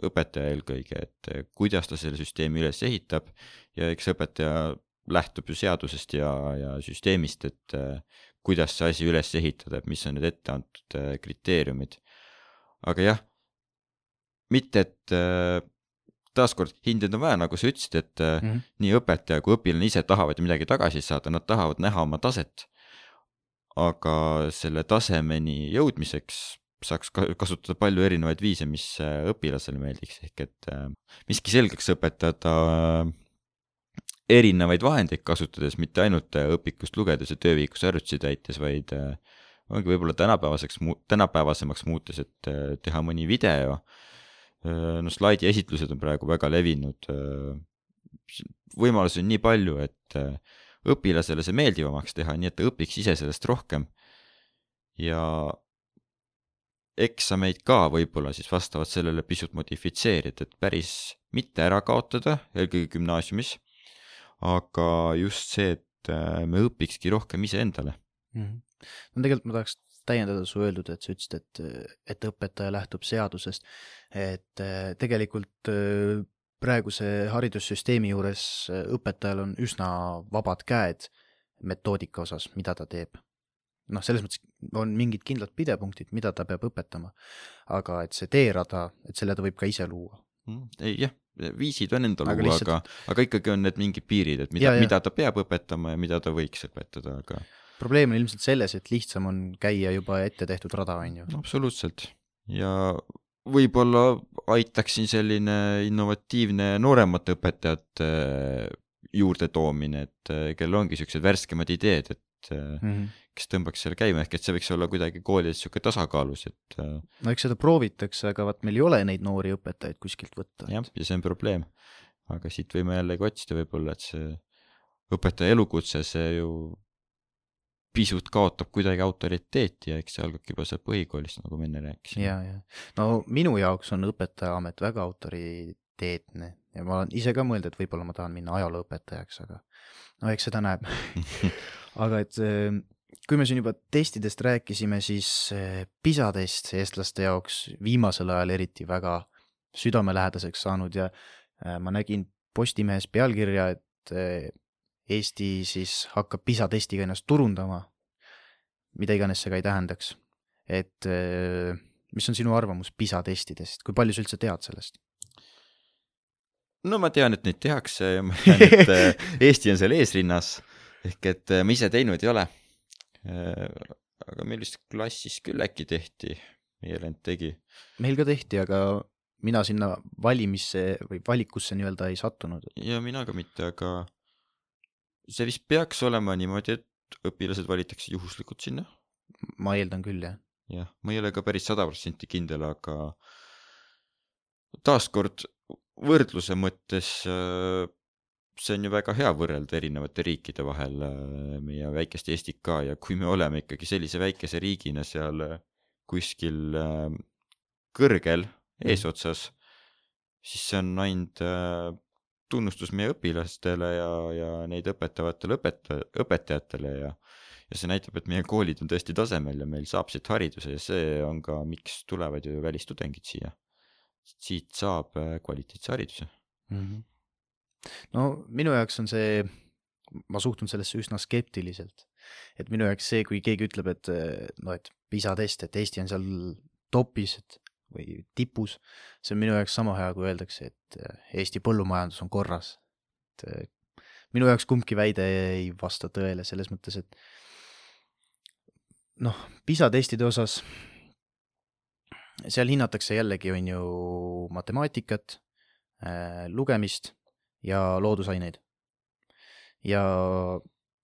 S2: õpetaja eelkõige, et kuidas ta selle süsteemi üles ehitab ja eks õpetaja lähtub ju seadusest ja, ja süsteemist, et eh, kuidas see asi üles ehitada, et mis on need ette antud eh, kriteeriumid. aga jah, mitte et eh, taaskord hindeid on vaja, nagu sa ütlesid, et mm. -hmm. nii õpetaja kui õpilane ise tahavad midagi tagasi saada, nad tahavad näha oma taset. aga selle tasemeni jõudmiseks saaks ka- kasutada palju erinevaid viise, mis äh, õpilasele meeldiks, ehk et äh, miski selgeks õpetada äh, erinevaid vahendeid kasutades, mitte ainult äh, õpikust lugedes ja töövihikus arvutusi täites, vaid äh, ongi võib-olla tänapäevaseks, tänapäevasemaks muutes, et äh, teha mõni video. no slaidi esitlused on praegu väga levinud. võimalusi on nii palju, et õpilasele see meeldivamaks teha, nii et ta õpiks ise sellest rohkem. ja eksameid ka võib-olla siis vastavalt sellele pisut modifitseerida, et päris mitte ära kaotada, eelkõige gümnaasiumis, aga just see, et äh, me õpikski rohkem iseendale.
S1: Mhm. no tegelikult ma tahaks täiendada su öeldud, et sa ütlesid, et, et õpetaja lähtub seadusest, et eh, tegelikult eh, praeguse haridussüsteemi juures õpetajal on üsna vabad käed metoodika osas, mida ta teeb. noh, selles mõttes on mingid kindlad pidepunktid, mida ta peab õpetama, aga et see teerada, et selle ta võib ka ise luua.
S2: ei jah, viisid on enda
S1: Aga lihtsalt-
S2: aga, aga ikkagi on need mingid piirid, et mida mida ta peab õpetama ja mida ta võiks õpetada, aga
S1: probleem on ilmselt selles, et lihtsam on käia juba ette tehtud rada, on ju.
S2: no, absoluutselt ja võib-olla aitaks siin selline innovatiivne nooremate õpetajate juurde toomine, et eh, kellel ongi siuksed värskemad ideed, et eh,
S1: Mm -hmm.
S2: kes tõmbaks selle käima, ehk et see võiks olla kuidagi koolides sihuke tasakaalus, et eh,
S1: no eks seda proovitakse, aga vaat meil ei ole neid noori õpetajaid kuskilt võtta.
S2: jah, ja see on probleem. aga siit võime jällegi otsida võib-olla, et see õpetaja elukutse, see ju pisut kaotab kuidagi autoriteeti ja eks see algabki juba sealt põhikoolist, nagu me enne rääkisime.
S1: ja, ja no minu jaoks on õpetajaamet väga autoriteetne ja ma olen ise ka mõelnud, et võib-olla ma tahan minna ajalooõpetajaks, aga no eks seda näeb aga et eh, kui me siin juba testidest rääkisime, siis eh, PISA test eestlaste jaoks viimasel ajal eriti väga südamelähedaseks saanud ja eh, ma nägin Postimehes pealkirja, et eh, Eesti siis hakkab PISA testiga ennast turundama, mida iganes see ka ei tähendaks. et mis on sinu arvamus PISA testidest, kui palju sa üldse tead sellest?
S2: no ma tean, et neid tehakse ja ma tean, et Eesti on seal eesrinnas ehk et äh, ma ise teinud ei ole. aga meil vist klassis küll äkki tehti, meie vend tegi.
S1: meil ka tehti, aga mina sinna valimisse või valikusse nii-öelda ei sattunud.
S2: ja mina ka mitte, aga see vist peaks olema niimoodi, et õpilased valitakse juhuslikult sinna.
S1: ma eeldan küll, jah.
S2: jah, ma ei ole ka päris sada protsenti kindel, aga taaskord võrdluse mõttes äh, see on ju väga hea võrrelda erinevate riikide vahel äh, meie väikest Eestit ka ja kui me oleme ikkagi sellise väikese riigina seal äh, kuskil äh, kõrgel eesotsas, siis see on ainult tunnustus meie õpilastele ja, ja neid õpetavatele õpeta-, õpetajatele ja ja see näitab, et meie koolid on tõesti tasemel ja meil saab siit hariduse ja see on ka, miks tulevad ju välistudengid siia. siit saab kvaliteetse hariduse.
S1: mm. -hmm. No minu jaoks on see, ma suhtun sellesse üsna skeptiliselt, et minu jaoks see, kui keegi ütleb, et noh, et PISA test, et Eesti on seal topis et, või tipus, see on minu jaoks sama hea, kui öeldakse, et Eesti põllumajandus on korras. et minu jaoks kumbki väide ei vasta tõele selles mõttes, et noh, PISA testide osas seal hinnatakse jällegi, on ju, matemaatikat äh,, lugemist ja loodusaineid. ja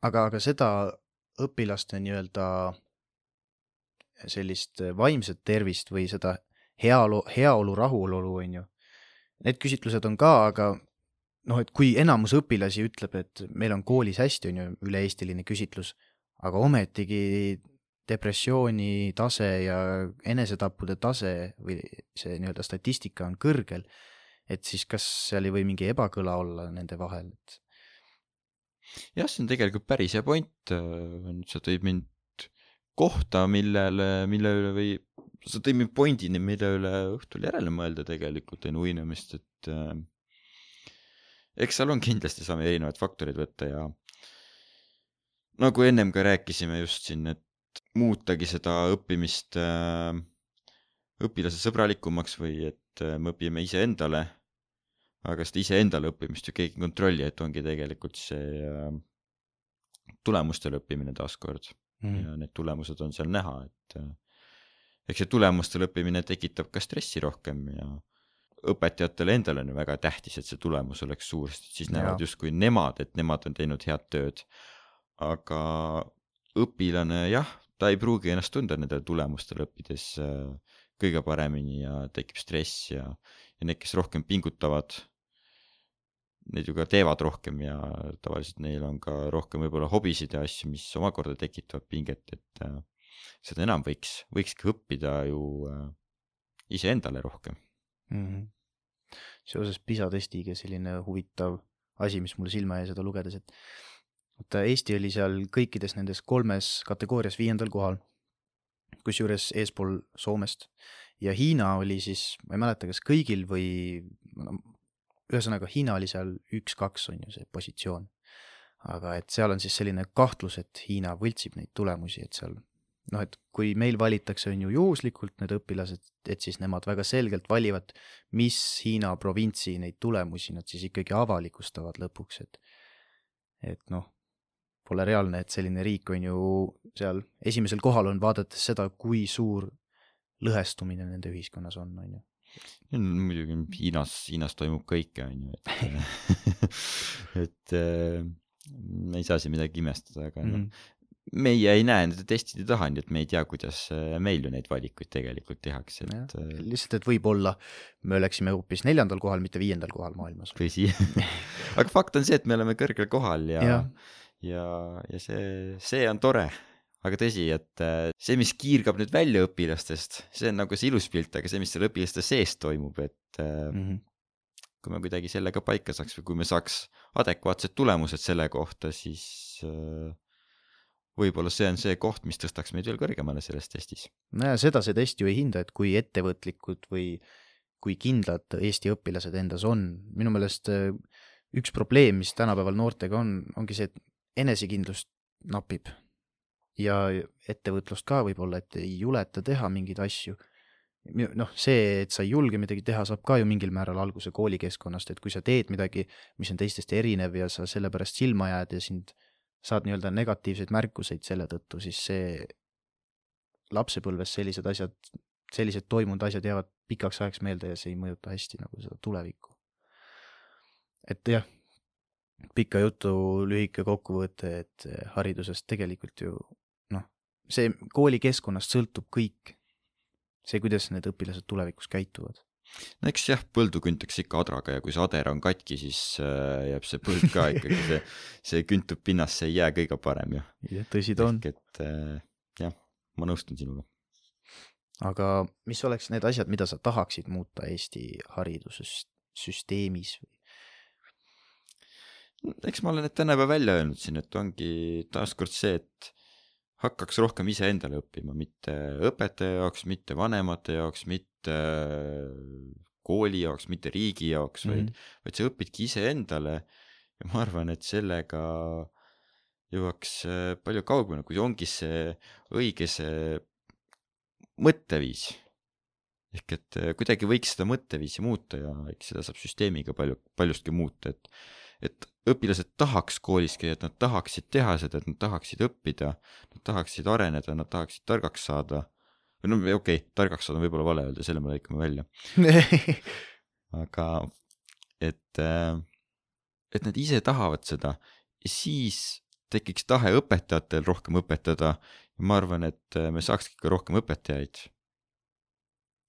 S1: aga, aga seda õpilaste nii-öelda sellist vaimset tervist või seda heaolu, heaolu, rahulolu, on ju. Need küsitlused on ka, aga noh, et kui enamus õpilasi ütleb, et meil on koolis hästi, on ju, üle-eestiline küsitlus, aga ometigi depressiooni tase ja enesetappude tase või see nii-öelda statistika on kõrgel, et siis kas seal ei või mingi ebakõla olla nende vahel, et
S2: jah, see on tegelikult päris hea point, nüüd sa tõid mind kohta, millele, mille üle või sa tõid mind pointini, mille üle õhtul järele mõelda tegelikult enne uinemist, et äh, eks seal on kindlasti saame erinevaid faktoreid võtta ja nagu ennem ka rääkisime just siin, et muutagi seda õppimist äh, õpilase sõbralikumaks või et äh, me õpime iseendale, aga seda iseendale õppimist ju keegi ei kontrolli, et ongi tegelikult see äh, tulemustele õppimine taaskord
S1: mm.
S2: ja need tulemused on seal näha, et äh, eks see tulemustele õppimine tekitab ka stressi rohkem ja õpetajatele endale on ju väga tähtis, et see tulemus oleks suur, sest siis näevad justkui nemad, et nemad on teinud head tööd. aga õpilane jah, ta ei pruugi ennast tunda nendele tulemustele õppides äh, kõige paremini ja tekib stress ja, ja need, kes rohkem pingutavad, need ju ka teevad rohkem ja tavaliselt neil on ka rohkem võib-olla hobisid ja asju, mis omakorda tekitavad pinget, et äh, seda enam võiks, võikski õppida ju äh, iseendale rohkem.
S1: mm. -hmm. seoses PISA testiga selline huvitav asi, mis mulle silma jäi seda lugedes, et vaata Eesti oli seal kõikides nendes kolmes kategoorias viiendal kohal, kusjuures eespool Soomest ja Hiina oli siis, ma ei mäleta, kas kõigil või ühesõnaga Hiina oli seal üks-kaks on ju see positsioon. aga et seal on siis selline kahtlus, et Hiina võltsib neid tulemusi, et seal noh, et kui meil valitakse, on ju juhuslikult need õpilased, et siis nemad väga selgelt valivad, mis Hiina provintsi neid tulemusi nad siis ikkagi avalikustavad lõpuks, et et noh, pole reaalne, et selline riik on ju seal esimesel kohal on, vaadates seda, kui suur lõhestumine nende ühiskonnas on, on ju.
S2: muidugi Hiinas, Hiinas toimub kõike, on ju, et, et äh, me ei saa siin midagi imestada, aga
S1: Mhm.
S2: noh, meie ei näe nende testide taha, nii et me ei tea, kuidas äh, meil ju neid valikuid tegelikult tehakse, et äh,
S1: lihtsalt, et võib-olla me oleksime hoopis neljandal kohal, mitte viiendal kohal maailmas.
S2: tõsi. aga fakt on see, et me oleme kõrgel kohal ja,
S1: jah,
S2: ja, ja see, see on tore. Aga tõsi, et äh, see, mis kiirgab nüüd välja õpilastest, see on nagu see ilus pilt, aga see, mis seal õpilaste sees toimub, et äh,
S1: Mhm.
S2: kui me kuidagi selle ka paika saaks või kui me saaks adekvaatsed tulemused selle kohta, siis äh, võib-olla see on see koht, mis tõstaks meid veel kõrgemale selles testis.
S1: nojah, seda see test ju ei hinda, et kui ettevõtlikud või kui kindlad Eesti õpilased endas on. minu meelest üks probleem, mis tänapäeval noortega on, ongi see, et enesekindlust napib. Ja ettevõtlust ka võib-olla, et ei juleta teha mingeid asju. noh, see, et sa ei julge midagi teha, saab ka ju mingil määral alguse koolikeskkonnast, et kui sa teed midagi, mis on teistest erinev ja sa selle pärast silma jääd ja sind saad nii-öelda negatiivseid märkuseid selle tõttu, siis see lapsepõlves sellised asjad, sellised toimunud asjad jäävad pikaks ajaks meelde ja see ei mõjuta hästi nagu seda tulevikku. et jah, pika jutu lühike kokkuvõte, et haridusest tegelikult ju see koolikeskkonnast sõltub kõik. see, kuidas need õpilased tulevikus käituvad.
S2: no eks jah, põldu küntakse ikka adraga ja kui see ader on katki, siis äh, jääb see põld ka ikkagi, see, see küntub pinnasse, ei jää kõige parem ju.
S1: tõsi ta on
S2: et äh, jah, ma nõustun sinuga.
S1: aga mis oleks need asjad, mida sa tahaksid muuta Eesti haridussüsteemis?
S2: eks ma olen need tänapäeva välja öelnud siin, et ongi taaskord see, et hakkaks rohkem iseendale õppima, mitte õpetaja jaoks, mitte vanemate jaoks, mitte kooli jaoks, mitte riigi jaoks mm, -hmm. vaid, vaid sa õpidki iseendale ja ma arvan, et sellega jõuaks äh, palju kaugemale, kui ongi see õige see mõtteviis. ehk et äh, kuidagi võiks seda mõtteviisi muuta ja eks seda saab süsteemiga palju, paljustki muuta, et et õpilased tahaks koolis käia, et nad tahaksid teha seda, et nad tahaksid õppida, nad tahaksid areneda, nad tahaksid targaks saada. või no okei okay,, targaks saada on võib-olla vale öelda, selle me lõikame välja, aga et, et nad ise tahavad seda ja siis tekiks tahe õpetajatel rohkem õpetada ja ma arvan, et me saakski ka rohkem õpetajaid.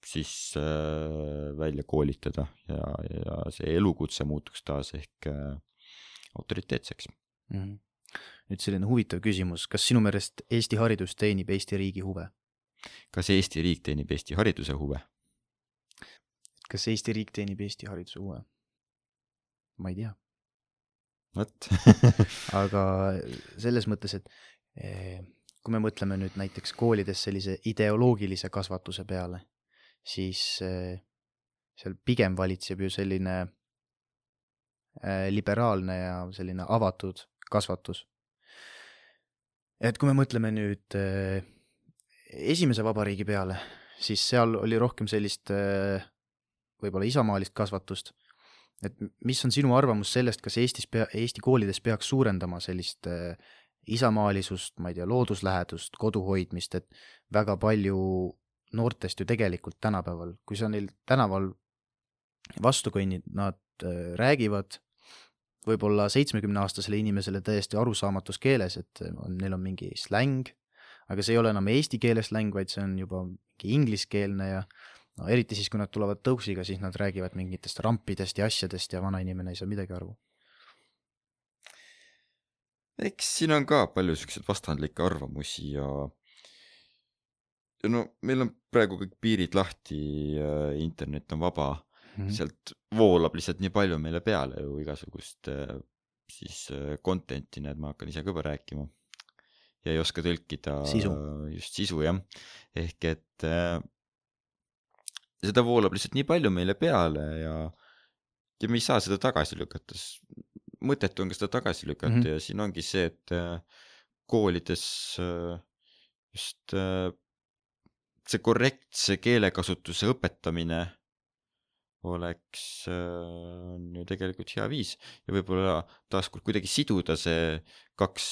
S2: siis äh, välja koolitada ja, ja see elukutse muutuks taas ehk äh, autoriteetseks
S1: mm. -hmm. nüüd selline huvitav küsimus, kas sinu meelest Eesti haridus teenib Eesti riigi huve?
S2: kas Eesti riik teenib Eesti hariduse huve?
S1: kas Eesti riik teenib Eesti hariduse huve? ma ei tea.
S2: vot
S1: aga selles mõttes, et eh, kui me mõtleme nüüd näiteks koolides sellise ideoloogilise kasvatuse peale, siis eh, seal pigem valitseb ju selline liberaalne ja selline avatud kasvatus. et kui me mõtleme nüüd esimese vabariigi peale, siis seal oli rohkem sellist võib-olla isamaalist kasvatust. et mis on sinu arvamus sellest, kas Eestis pea, Eesti koolides peaks suurendama sellist äh, isamaalisust, ma ei tea, looduslähedust, kodu hoidmist, et väga palju noortest ju tegelikult tänapäeval, kui sa neil tänaval vastu kõnnid, nad äh, räägivad võib-olla seitsmekümneaastasele inimesele täiesti arusaamatus keeles, et on, neil on mingi släng, aga see ei ole enam eesti keele släng, vaid see on juba mingi ingliskeelne ja no eriti siis, kui nad tulevad tõusiga, siis nad räägivad mingitest rampidest ja asjadest ja vanainimene ei saa midagi aru.
S2: eks siin on ka palju siukseid vastandlikke arvamusi ja ja no meil on praegu kõik piirid lahti, internet on vaba mm, sealt voolab lihtsalt nii palju meile peale ju igasugust siis content'i, näed, ma hakkan ise ka juba rääkima. ja ei oska tõlkida
S1: sisu.
S2: just sisu jah, ehk et seda voolab lihtsalt nii palju meile peale ja, ja me ei saa seda tagasi lükata. mõttetu on ka seda tagasi lükata mm -hmm. ja siin ongi see, et äh, koolides äh, just äh, see korrektse keelekasutuse õpetamine oleks, on ju tegelikult hea viis. Ja võib-olla taaskord kuidagi siduda see kaks,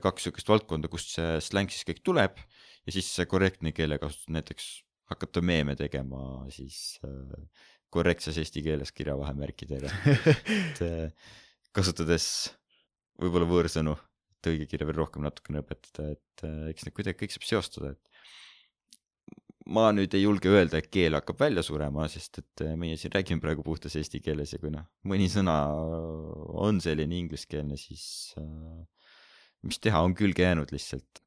S2: kaks sihukest valdkonda, kust see släng siis kõik tuleb ja siis see korrektne keelekasutus näiteks hakata meeme tegema siis äh, korrektses eesti keeles kirjavahemärkidega et äh, kasutades võib-olla võõrsõnu, et õigekirja veel rohkem natukene õpetada, et äh, eks need kuidagi kõik saab seostada, et ma nüüd ei julge öelda, et keel hakkab välja surema, sest et äh, meie siin räägime praegu puhtas eesti keeles ja kui noh, mõni sõna on selline ingliskeelne, siis äh, mis teha, on külge jäänud lihtsalt.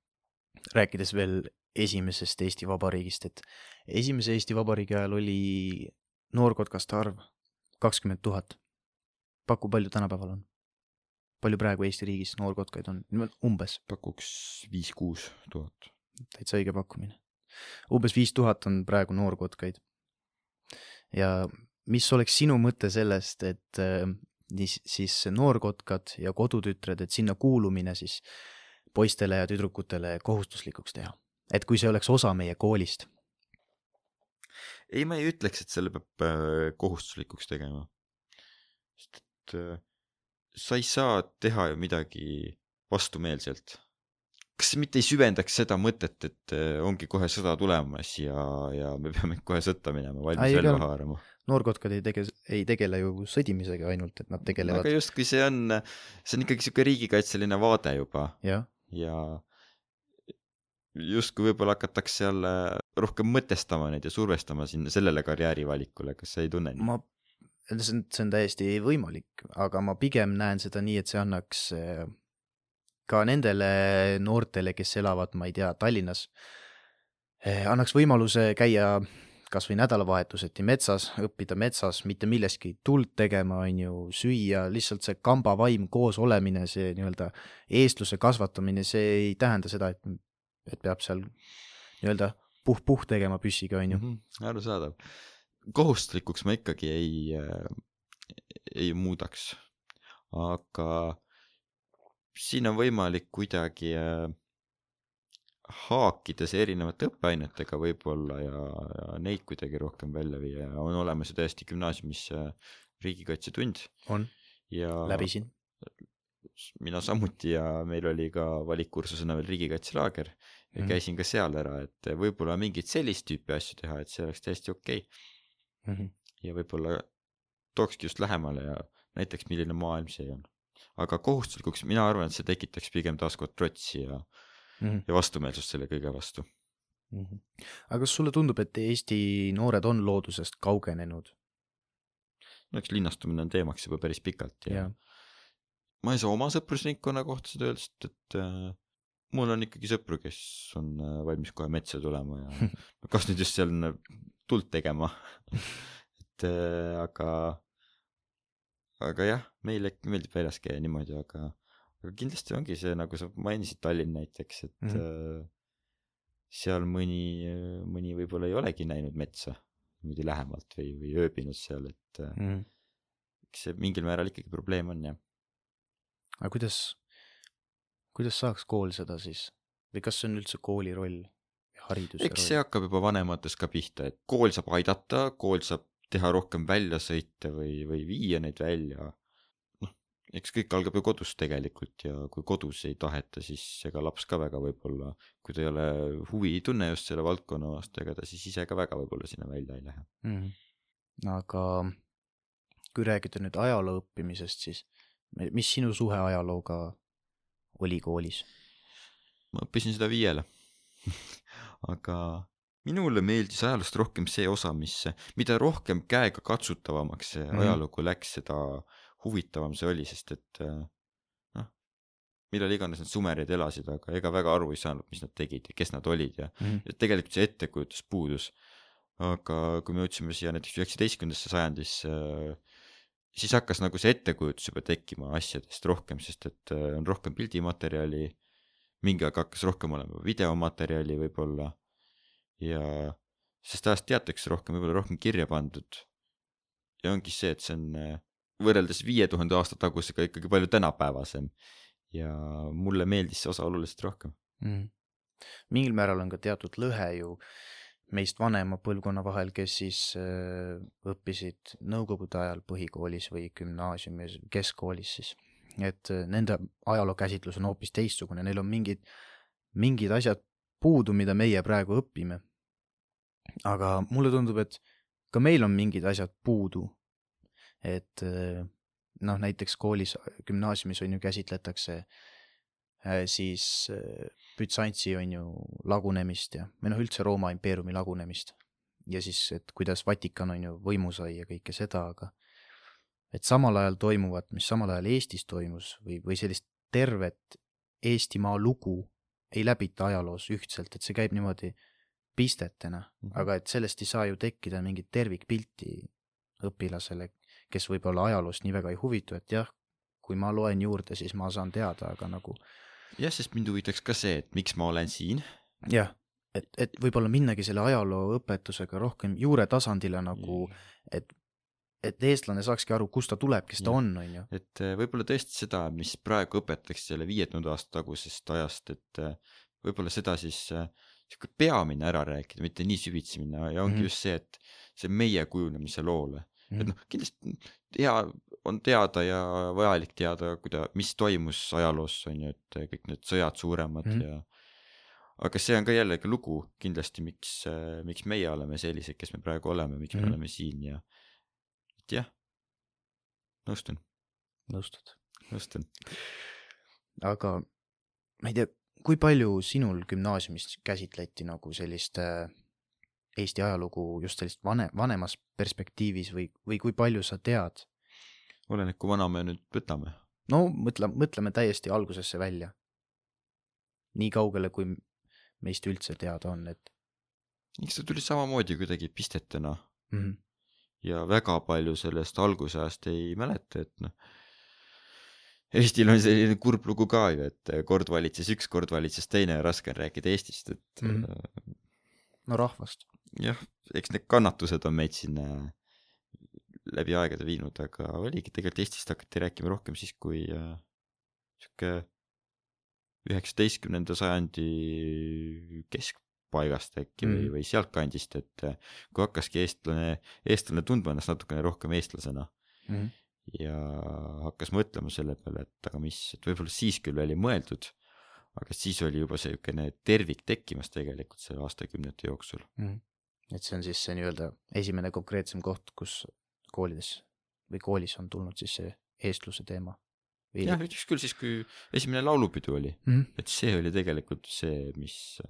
S1: rääkides veel esimesest Eesti Vabariigist, et esimese Eesti Vabariigi ajal oli noorkotkaste arv kakskümmend tuhat. paku, palju tänapäeval on? palju praegu Eesti riigis noorkotkaid on, umbes?
S2: pakuks viis-kuus tuhat.
S1: täitsa õige pakkumine. Umbes viis tuhat on praegu noorkotkaid. ja mis oleks sinu mõte sellest, et äh, siis noorkotkad ja kodutütred, et sinna kuulumine siis poistele ja tüdrukutele kohustuslikuks teha? et kui see oleks osa meie koolist?
S2: ei, ma ei ütleks, et selle peab äh, kohustuslikuks tegema. sest et äh, sa ei saa teha ju midagi vastumeelselt. Kas mitte ei süvendaks seda mõtet, et äh, ongi kohe sõda tulemas ja, ja me peame kohe sõtta minema, valmis relva haarama?
S1: noorkotkad ei tege-, ei tegele ju sõdimisega ainult, et nad tegelevad.
S2: aga justkui see on, see on ikkagi sihuke riigikaitseline vaade juba.
S1: ja,
S2: ja justkui võib-olla hakatakse jälle rohkem mõtestama neid ja survestama sinna sellele karjäärivalikule, kas sa ei tunne nii?
S1: ma, see on, see on täiesti võimalik, aga ma pigem näen seda nii, et see annaks eh, ka nendele noortele, kes elavad, ma ei tea, Tallinnas, eh, annaks võimaluse käia kas või nädalavahetuseti metsas, õppida metsas, mitte millestki tuld tegema, on ju, süüa, lihtsalt see kambavaim, koos olemine, see nii-öelda eestluse kasvatamine, see ei tähenda seda, et et peab seal nii-öelda puh-puh tegema püssiga, on ju mm.
S2: -hmm, arusaadav. kohustuslikuks ma ikkagi ei äh,, ei muudaks. aga siin on võimalik kuidagi äh, haakida see erinevate õppeainetega võib-olla ja, ja neid kuidagi rohkem välja viia ja on olemas ju täiesti gümnaasiumis äh, riigikaitsetund.
S1: on, läbisin
S2: mina samuti ja meil oli ka valikkursusena veel riigikaitselaager ja mm -hmm. käisin ka seal ära, et võib-olla mingit sellist tüüpi asju teha, et see oleks täiesti okei okay. mm. -hmm. ja võib-olla tookski just lähemale ja näiteks, milline maailm see on. Aga kohustuslikuks, mina arvan, et see tekitaks pigem taaskord trotsi ja mm, -hmm. ja vastumeelsust selle kõige vastu
S1: Mhm. aga kas sulle tundub, et Eesti noored on loodusest kaugenenud?
S2: no eks linnastumine on teemaks juba päris pikalt ja,
S1: jah,
S2: ma ei saa oma sõprusringkonna kohta seda öelda, sest et äh, mul on ikkagi sõpru, kes on äh, valmis kohe metsa tulema ja no kas nüüd just seal on, äh, tuld tegema et äh, aga aga jah, meile meeldib väljas käia niimoodi, aga aga kindlasti ongi see, nagu sa mainisid, Tallinn näiteks, et mm. -hmm. seal mõni, mõni võib-olla ei olegi näinud metsa niimoodi lähemalt või, või ööbinud seal, et äh,
S1: Mhm.
S2: eks see mingil määral ikkagi probleem on jah.
S1: aga kuidas, kuidas saaks kool seda siis või kas see on üldse kooli roll, hariduse
S2: eks see
S1: roll?
S2: hakkab juba vanematest ka pihta, et kool saab aidata, kool saab teha rohkem väljasõite või, või viia neid välja. noh, eks kõik algab ju kodust tegelikult ja kui kodus ei taheta, siis ega laps ka väga võib-olla, kui ta ei ole huvi, ei tunne just selle valdkonna vastu, ega ta siis ise ka väga võib-olla sinna välja ei lähe.
S1: Mhm. aga kui rääkida nüüd ajaloo õppimisest, siis mi- mis sinu suhe ajalooga oli koolis?
S2: ma õppisin seda viiele. aga minule meeldis ajaloost rohkem see osa, mis, mida rohkem käega katsutavamaks see
S1: Mhm.
S2: ajalugu läks, seda huvitavam see oli, sest et noh, millal iganes need sumerid elasid, aga ega väga aru ei saanud, mis nad tegid ja kes nad olid ja ja tegelikult see ettekujutus puudus. aga kui me jõudsime siia näiteks üheksateistkümnendasse sajandisse, siis hakkas nagu see ettekujutus juba tekkima asjadest rohkem, sest et äh, on rohkem pildimaterjali, mingi aeg hakkas rohkem olema videomaterjali võib-olla ja sest ajast teatakse rohkem, võib-olla rohkem kirja pandud. ja ongi see, et see on äh, võrreldes viie tuhande aasta tagusega ikkagi palju tänapäevasem ja mulle meeldis see osa oluliselt rohkem.
S1: mm.. mingil määral on ka teatud lõhe ju meist vanema põlvkonna vahel, kes siis äh, õppisid nõukogude ajal põhikoolis või gümnaasiumis, keskkoolis siis. et äh, nende ajalookäsitlus on hoopis teistsugune, neil on mingid, mingid asjad puudu, mida meie praegu õpime. Aga mulle tundub, et ka meil on mingid asjad puudu. et äh, noh, näiteks koolis, gümnaasiumis on ju käsitletakse äh, siis äh, Bütsantsi on ju lagunemist ja, või noh, üldse Rooma impeeriumi lagunemist. ja siis, et kuidas Vatikan on ju võimu sai ja kõike seda, aga et samal ajal toimuvat, mis samal ajal Eestis toimus või, või sellist tervet Eestimaa lugu ei läbita ajaloos ühtselt, et see käib niimoodi pistetena mm. -hmm. aga et sellest ei saa ju tekkida mingit tervikpilti õpilasele, kes võib-olla ajaloost nii väga ei huvitu, et jah, kui ma loen juurde, siis ma saan teada, aga nagu
S2: jah, sest mind huvitaks ka see, et miks ma olen siin.
S1: jah, et, et võib-olla minnagi selle ajalooõpetusega rohkem juure tasandile nagu, et, et eestlane saakski aru, kust ta tuleb, kes ta
S2: Jah.
S1: on, on ju.
S2: et äh, võib-olla tõesti seda, mis praegu õpetatakse selle viie tuhande aasta tagusest ajast, et äh, võib-olla seda siis äh, sihuke peamine ära rääkida, mitte nii süvitsi minna ja ongi mm
S1: Mhm.
S2: -hmm. just see, et see meie kujunemise loole. et
S1: Mhm.
S2: noh, kindlasti hea on teada ja vajalik teada, kuida-, mis toimus ajaloos, on ju, et äh, kõik need sõjad suuremad mm
S1: Mhm.
S2: -hmm. ja aga see on ka jällegi lugu kindlasti, miks, miks meie oleme sellised, kes me praegu oleme, miks mm
S1: Mhm.
S2: -hmm. me oleme siin ja et jah, nõustun,
S1: nõustud.
S2: nõustun.
S1: aga ma ei tea, kui palju sinul gümnaasiumis käsitleti nagu sellist äh, Eesti ajalugu just sellist vane, vanemas perspektiivis või, või kui palju sa tead?
S2: oleneb, kui vana me nüüd võtame.
S1: no mõtle, mõtleme täiesti algusesse välja. nii kaugele, kui meist üldse teada on, et
S2: eks ta tuli samamoodi kuidagi pistetena
S1: mm -hmm.
S2: ja väga palju sellest algusajast ei mäleta, et noh. Eestil on selline kurb lugu ka ju, et kord valitses üks, kord valitses teine ja raske on rääkida Eestist, et mm.
S1: no rahvast.
S2: jah, eks need kannatused on meid sinna läbi aegade viinud, aga oligi tegelikult Eestist hakati rääkima rohkem siis, kui äh, sihuke üheksateistkümnenda sajandi keskpaigast äkki mm. või,
S1: Mhm.
S2: või sealtkandist, et kui hakkaski eestlane, eestlane tundma ennast natukene rohkem eestlasena
S1: Mm -hmm.
S2: Ja hakkas mõtlema selle peale, et aga mis, et võib-olla siis küll oli mõeldud, aga siis oli juba siukene tervik tekkimas tegelikult selle aastakümnete jooksul.
S1: Mm -hmm. et see on siis see nii-öelda esimene konkreetsem koht, kus koolides või koolis on tulnud siis see eestluse teema.
S2: jah, ütleks küll siis, kui esimene laulupidu oli,
S1: mm. -hmm.
S2: et see oli tegelikult see, mis,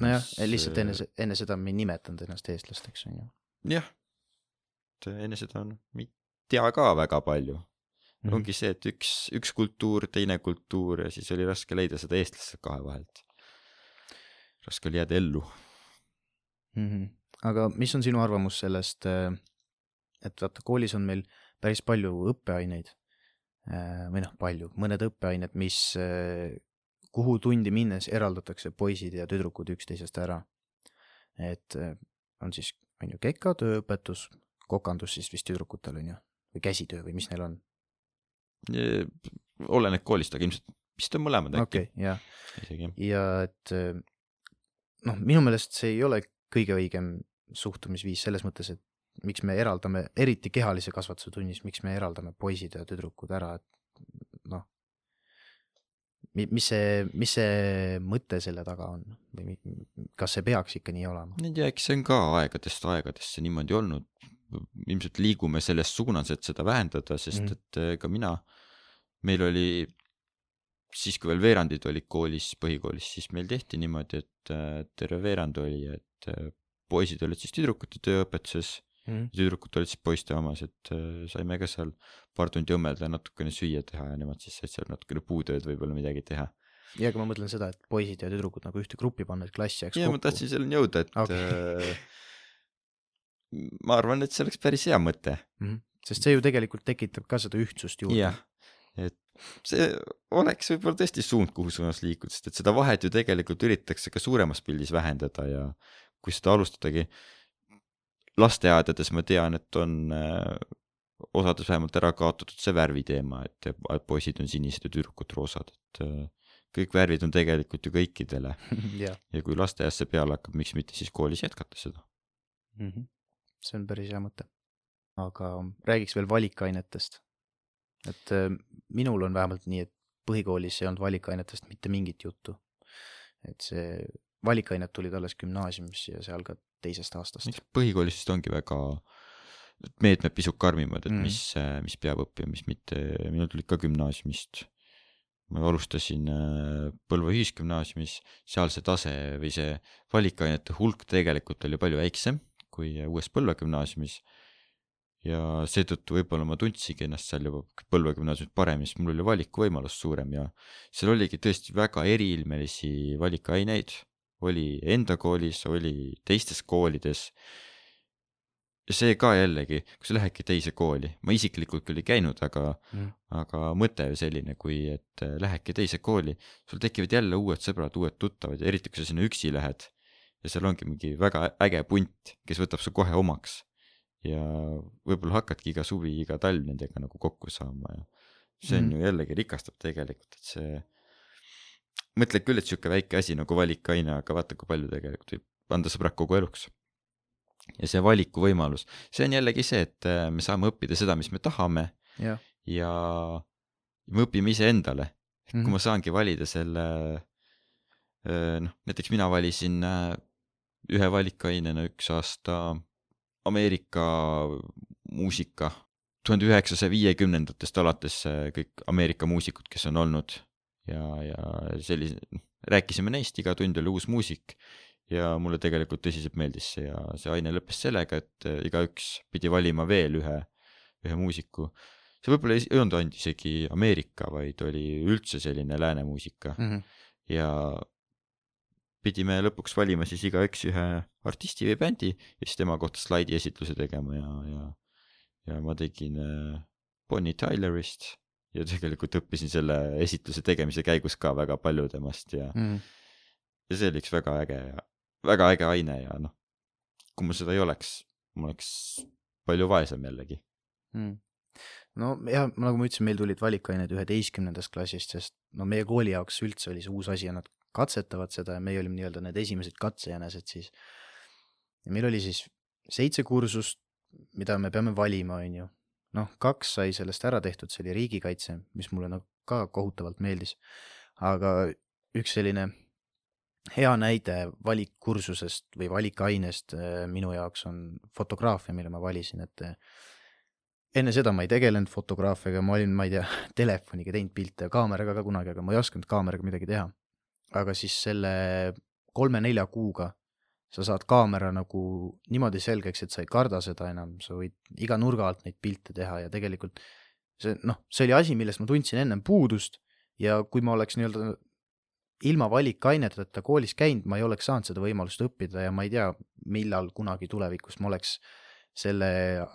S1: nojah
S2: Mis,,
S1: lihtsalt enne
S2: äh,,
S1: enne seda me ei nimetanud ennast eestlasteks, on ju.
S2: jah, et enne seda on, ei tea ka väga palju mm. -hmm. ongi see, et üks, üks kultuur, teine kultuur ja siis oli raske leida seda eestlast kahe vahelt. raske oli jääda ellu.
S1: mm. -hmm. aga mis on sinu arvamus sellest, et vaata, koolis on meil päris palju õppeaineid äh, või noh, palju, mõned õppeained, mis, kuhu tundi minnes eraldatakse poisid ja tüdrukud üksteisest ära. et äh, on siis, on ju, keka, tööõpetus, kokandus siis vist tüdrukutel on ju, või käsitöö või mis neil on,
S2: oleneb koolist, aga ilmselt vist on mõlemad äkki
S1: okei okay,, jah. ja et noh, minu meelest see ei ole kõige õigem suhtumisviis selles mõttes, et miks me eraldame, eriti kehalise kasvatuse tunnis, miks me eraldame poisid ja tüdrukud ära, et noh, mis see, mis see mõte selle taga on või kas see peaks ikka nii olema?
S2: ei tea, eks see on ka aegadest aegadesse niimoodi olnud. Ilmselt liigume selles suunas, et seda vähendada, sest mm. et eh, ka mina, meil oli siis, kui veel veerandid olid koolis, põhikoolis, siis meil tehti niimoodi, et eh, terve veerand oli, et eh, poisid olid siis tüdrukute tööõpetuses ja tüdrukud olid siis poiste omas, et saime ka seal paar tundi õmmelda ja natukene süüa teha ja nemad siis said seal natukene puutööd võib-olla midagi teha.
S1: ja aga ma mõtlen seda, et poisid ja tüdrukud nagu ühte gruppi panna, et klass jääks
S2: ja ma
S1: kokku.
S2: tahtsin selleni jõuda, et okay. Ma arvan, et see oleks päris hea mõte.
S1: sest see ju tegelikult tekitab ka seda ühtsust juurde
S2: jah, et see oleks võib-olla tõesti suund, kuhu suunas liikuda, sest et seda vahet ju tegelikult üritatakse ka suuremas pildis vähendada ja kui seda alustadagi lasteaedades ma tean, et on äh, osades vähemalt ära kaotatud see värviteema, et et poisid on sinised ja tüdrukud roosad, et äh, kõik värvid on tegelikult ju kõikidele
S1: jah
S2: ja kui lasteaias see peale hakkab, miks mitte siis koolis jätkata seda.
S1: mm. -hmm. See on päris hea mõte. aga räägiks veel valikainetest. et äh, minul on vähemalt nii, et põhikoolis ei olnud valikainetest mitte mingit juttu. et see valikained tulid alles gümnaasiumis ja seal ka teisest aastast
S2: põhikoolis vist ongi väga meetmed pisut karmimad, et mm. mis, mis peab õppima, mis mitte, minul tulid ka gümnaasiumist. ma alustasin äh, Põlva ühisgümnaasiumis, seal see tase või see valikainete hulk tegelikult oli palju väiksem kui uues Põlva gümnaasiumis. ja seetõttu võib-olla ma tundsingi ennast seal juba Põlva gümnaasiumis paremini, sest mul oli valikuvõimalus suurem ja seal oligi tõesti väga eriilmelisi valikaineid, oli enda koolis, oli teistes koolides see ka jällegi, kui sa lähedki teise kooli, ma isiklikult küll ei käinud, aga
S1: Mm.
S2: aga mõte ju selline, kui et äh, lähedki teise kooli, sul tekivad jälle uued sõbrad, uued tuttavad ja eriti kui sa sinna üksi lähed ja seal ongi mingi väga äge punt, kes võtab su kohe omaks ja võib-olla hakkadki iga suvi, iga talv nendega nagu kokku saama ja see on
S1: Mm.
S2: mm. ju jällegi rikastab tegelikult, et see mõtled küll, et sihuke väike asi nagu valikaine, aga vaata, kui palju tegelikult võib anda sõbrad kogu eluks ja see valikuvõimalus, see on jällegi see, et äh, me saame õppida seda, mis me tahame
S1: jah,
S2: ja me õpime iseendale. et
S1: Mhm.
S2: kui ma saangi valida selle, noh, näiteks mina valisin äh, ühe valikainena üks aasta Ameerika muusika, tuhande üheksasaja viiekümnendatest alates kõik Ameerika muusikud, kes on olnud ja, ja sellise, rääkisime neist, iga tund oli uus muusik ja mulle tegelikult tõsiselt meeldis see ja see aine lõppes sellega, et äh, igaüks pidi valima veel ühe, ühe muusiku. see võib-olla ei olnud ainult isegi Ameerika, vaid oli üldse selline lääne muusika
S1: Mhm.
S2: ja pidime lõpuks valima siis igaüks ühe artisti või bändi ja siis tema kohta slaidi esitluse tegema ja, ja, ja ma tegin äh, Bonnie Tylerist ja tegelikult õppisin selle esitluse tegemise käigus ka väga palju temast ja,
S1: Mhm.
S2: ja see oli üks väga äge ja väga äge aine ja noh, kui mul seda ei oleks, ma oleks palju vaesem jällegi.
S1: Mm. no ja nagu ma ütlesin, meil tulid valikained üheteistkümnendast klassist, sest no meie kooli jaoks üldse oli see uus asi ja nad katsetavad seda ja meie olime nii-öelda need esimesed katsejänesed siis. ja meil oli siis seitse kursust, mida me peame valima, on ju. noh, kaks sai sellest ära tehtud, see oli riigikaitse, mis mulle nagu ka kohutavalt meeldis. aga üks selline hea näide valikkursusest või valikainest äh, minu jaoks on fotograafia, mille ma valisin, et äh, enne seda ma ei tegelenud fotograafiaga, ma olin, ma ei tea, telefoniga teinud pilte ja kaameraga ka kunagi, aga ma ei osanud kaameraga midagi teha. Aga siis selle kolme-nelja kuuga sa saad kaamera nagu niimoodi selgeks, et sa ei karda seda enam, sa võid iga nurga alt neid pilte teha ja tegelikult see noh, see oli asi, millest ma tundsin ennem puudust ja kui ma oleks nii-öelda ilma valikaineteta koolis käinud, ma ei oleks saanud seda võimalust õppida ja ma ei tea, millal kunagi tulevikus ma oleks selle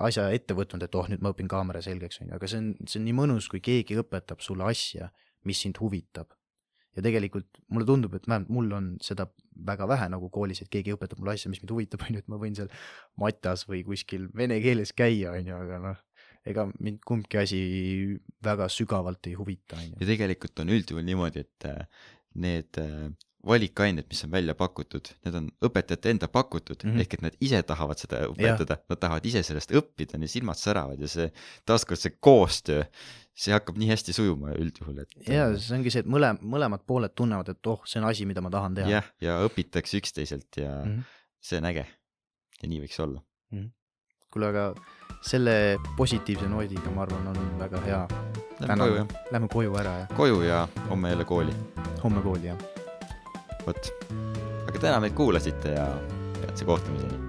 S1: asja ette võtnud, et oh, nüüd ma õpin kaamera selgeks, on ju, aga see on, see on nii mõnus, kui keegi õpetab sulle asja, mis sind huvitab. Ja tegelikult mulle tundub, et vähemalt mul on seda väga vähe nagu koolis, et keegi õpetab mulle asja, mis mind huvitab, on ju, et ma võin seal matas või kuskil vene keeles käia, on ju, aga noh, ega mind kumbki asi väga sügavalt ei huvita, on ju.
S2: ja tegelikult on üldjuhul niimoodi, et äh, need äh, valikained, mis on välja pakutud, need on õpetajate enda pakutud mm, -hmm. ehk et nad ise tahavad seda õpetada, nad tahavad ise sellest õppida, neil silmad säravad ja see, taaskord see koostöö, see hakkab nii hästi sujuma üldjuhul, et.
S1: ja see ongi see, et mõle-, mõlemad pooled tunnevad, et oh, see on asi, mida ma tahan teha.
S2: jah, ja õpitakse üksteiselt ja mm -hmm. see on äge. ja nii võiks olla mm.
S1: -hmm. kuule, aga selle positiivse noodiga, ma arvan, on väga hea.
S2: Lähme koju, jah.
S1: Lähme koju ära ja.
S2: koju ja homme jälle kooli.
S1: homme kooli, jah
S2: vot, aga täna meid kuulasite ja peatse kohtumiseni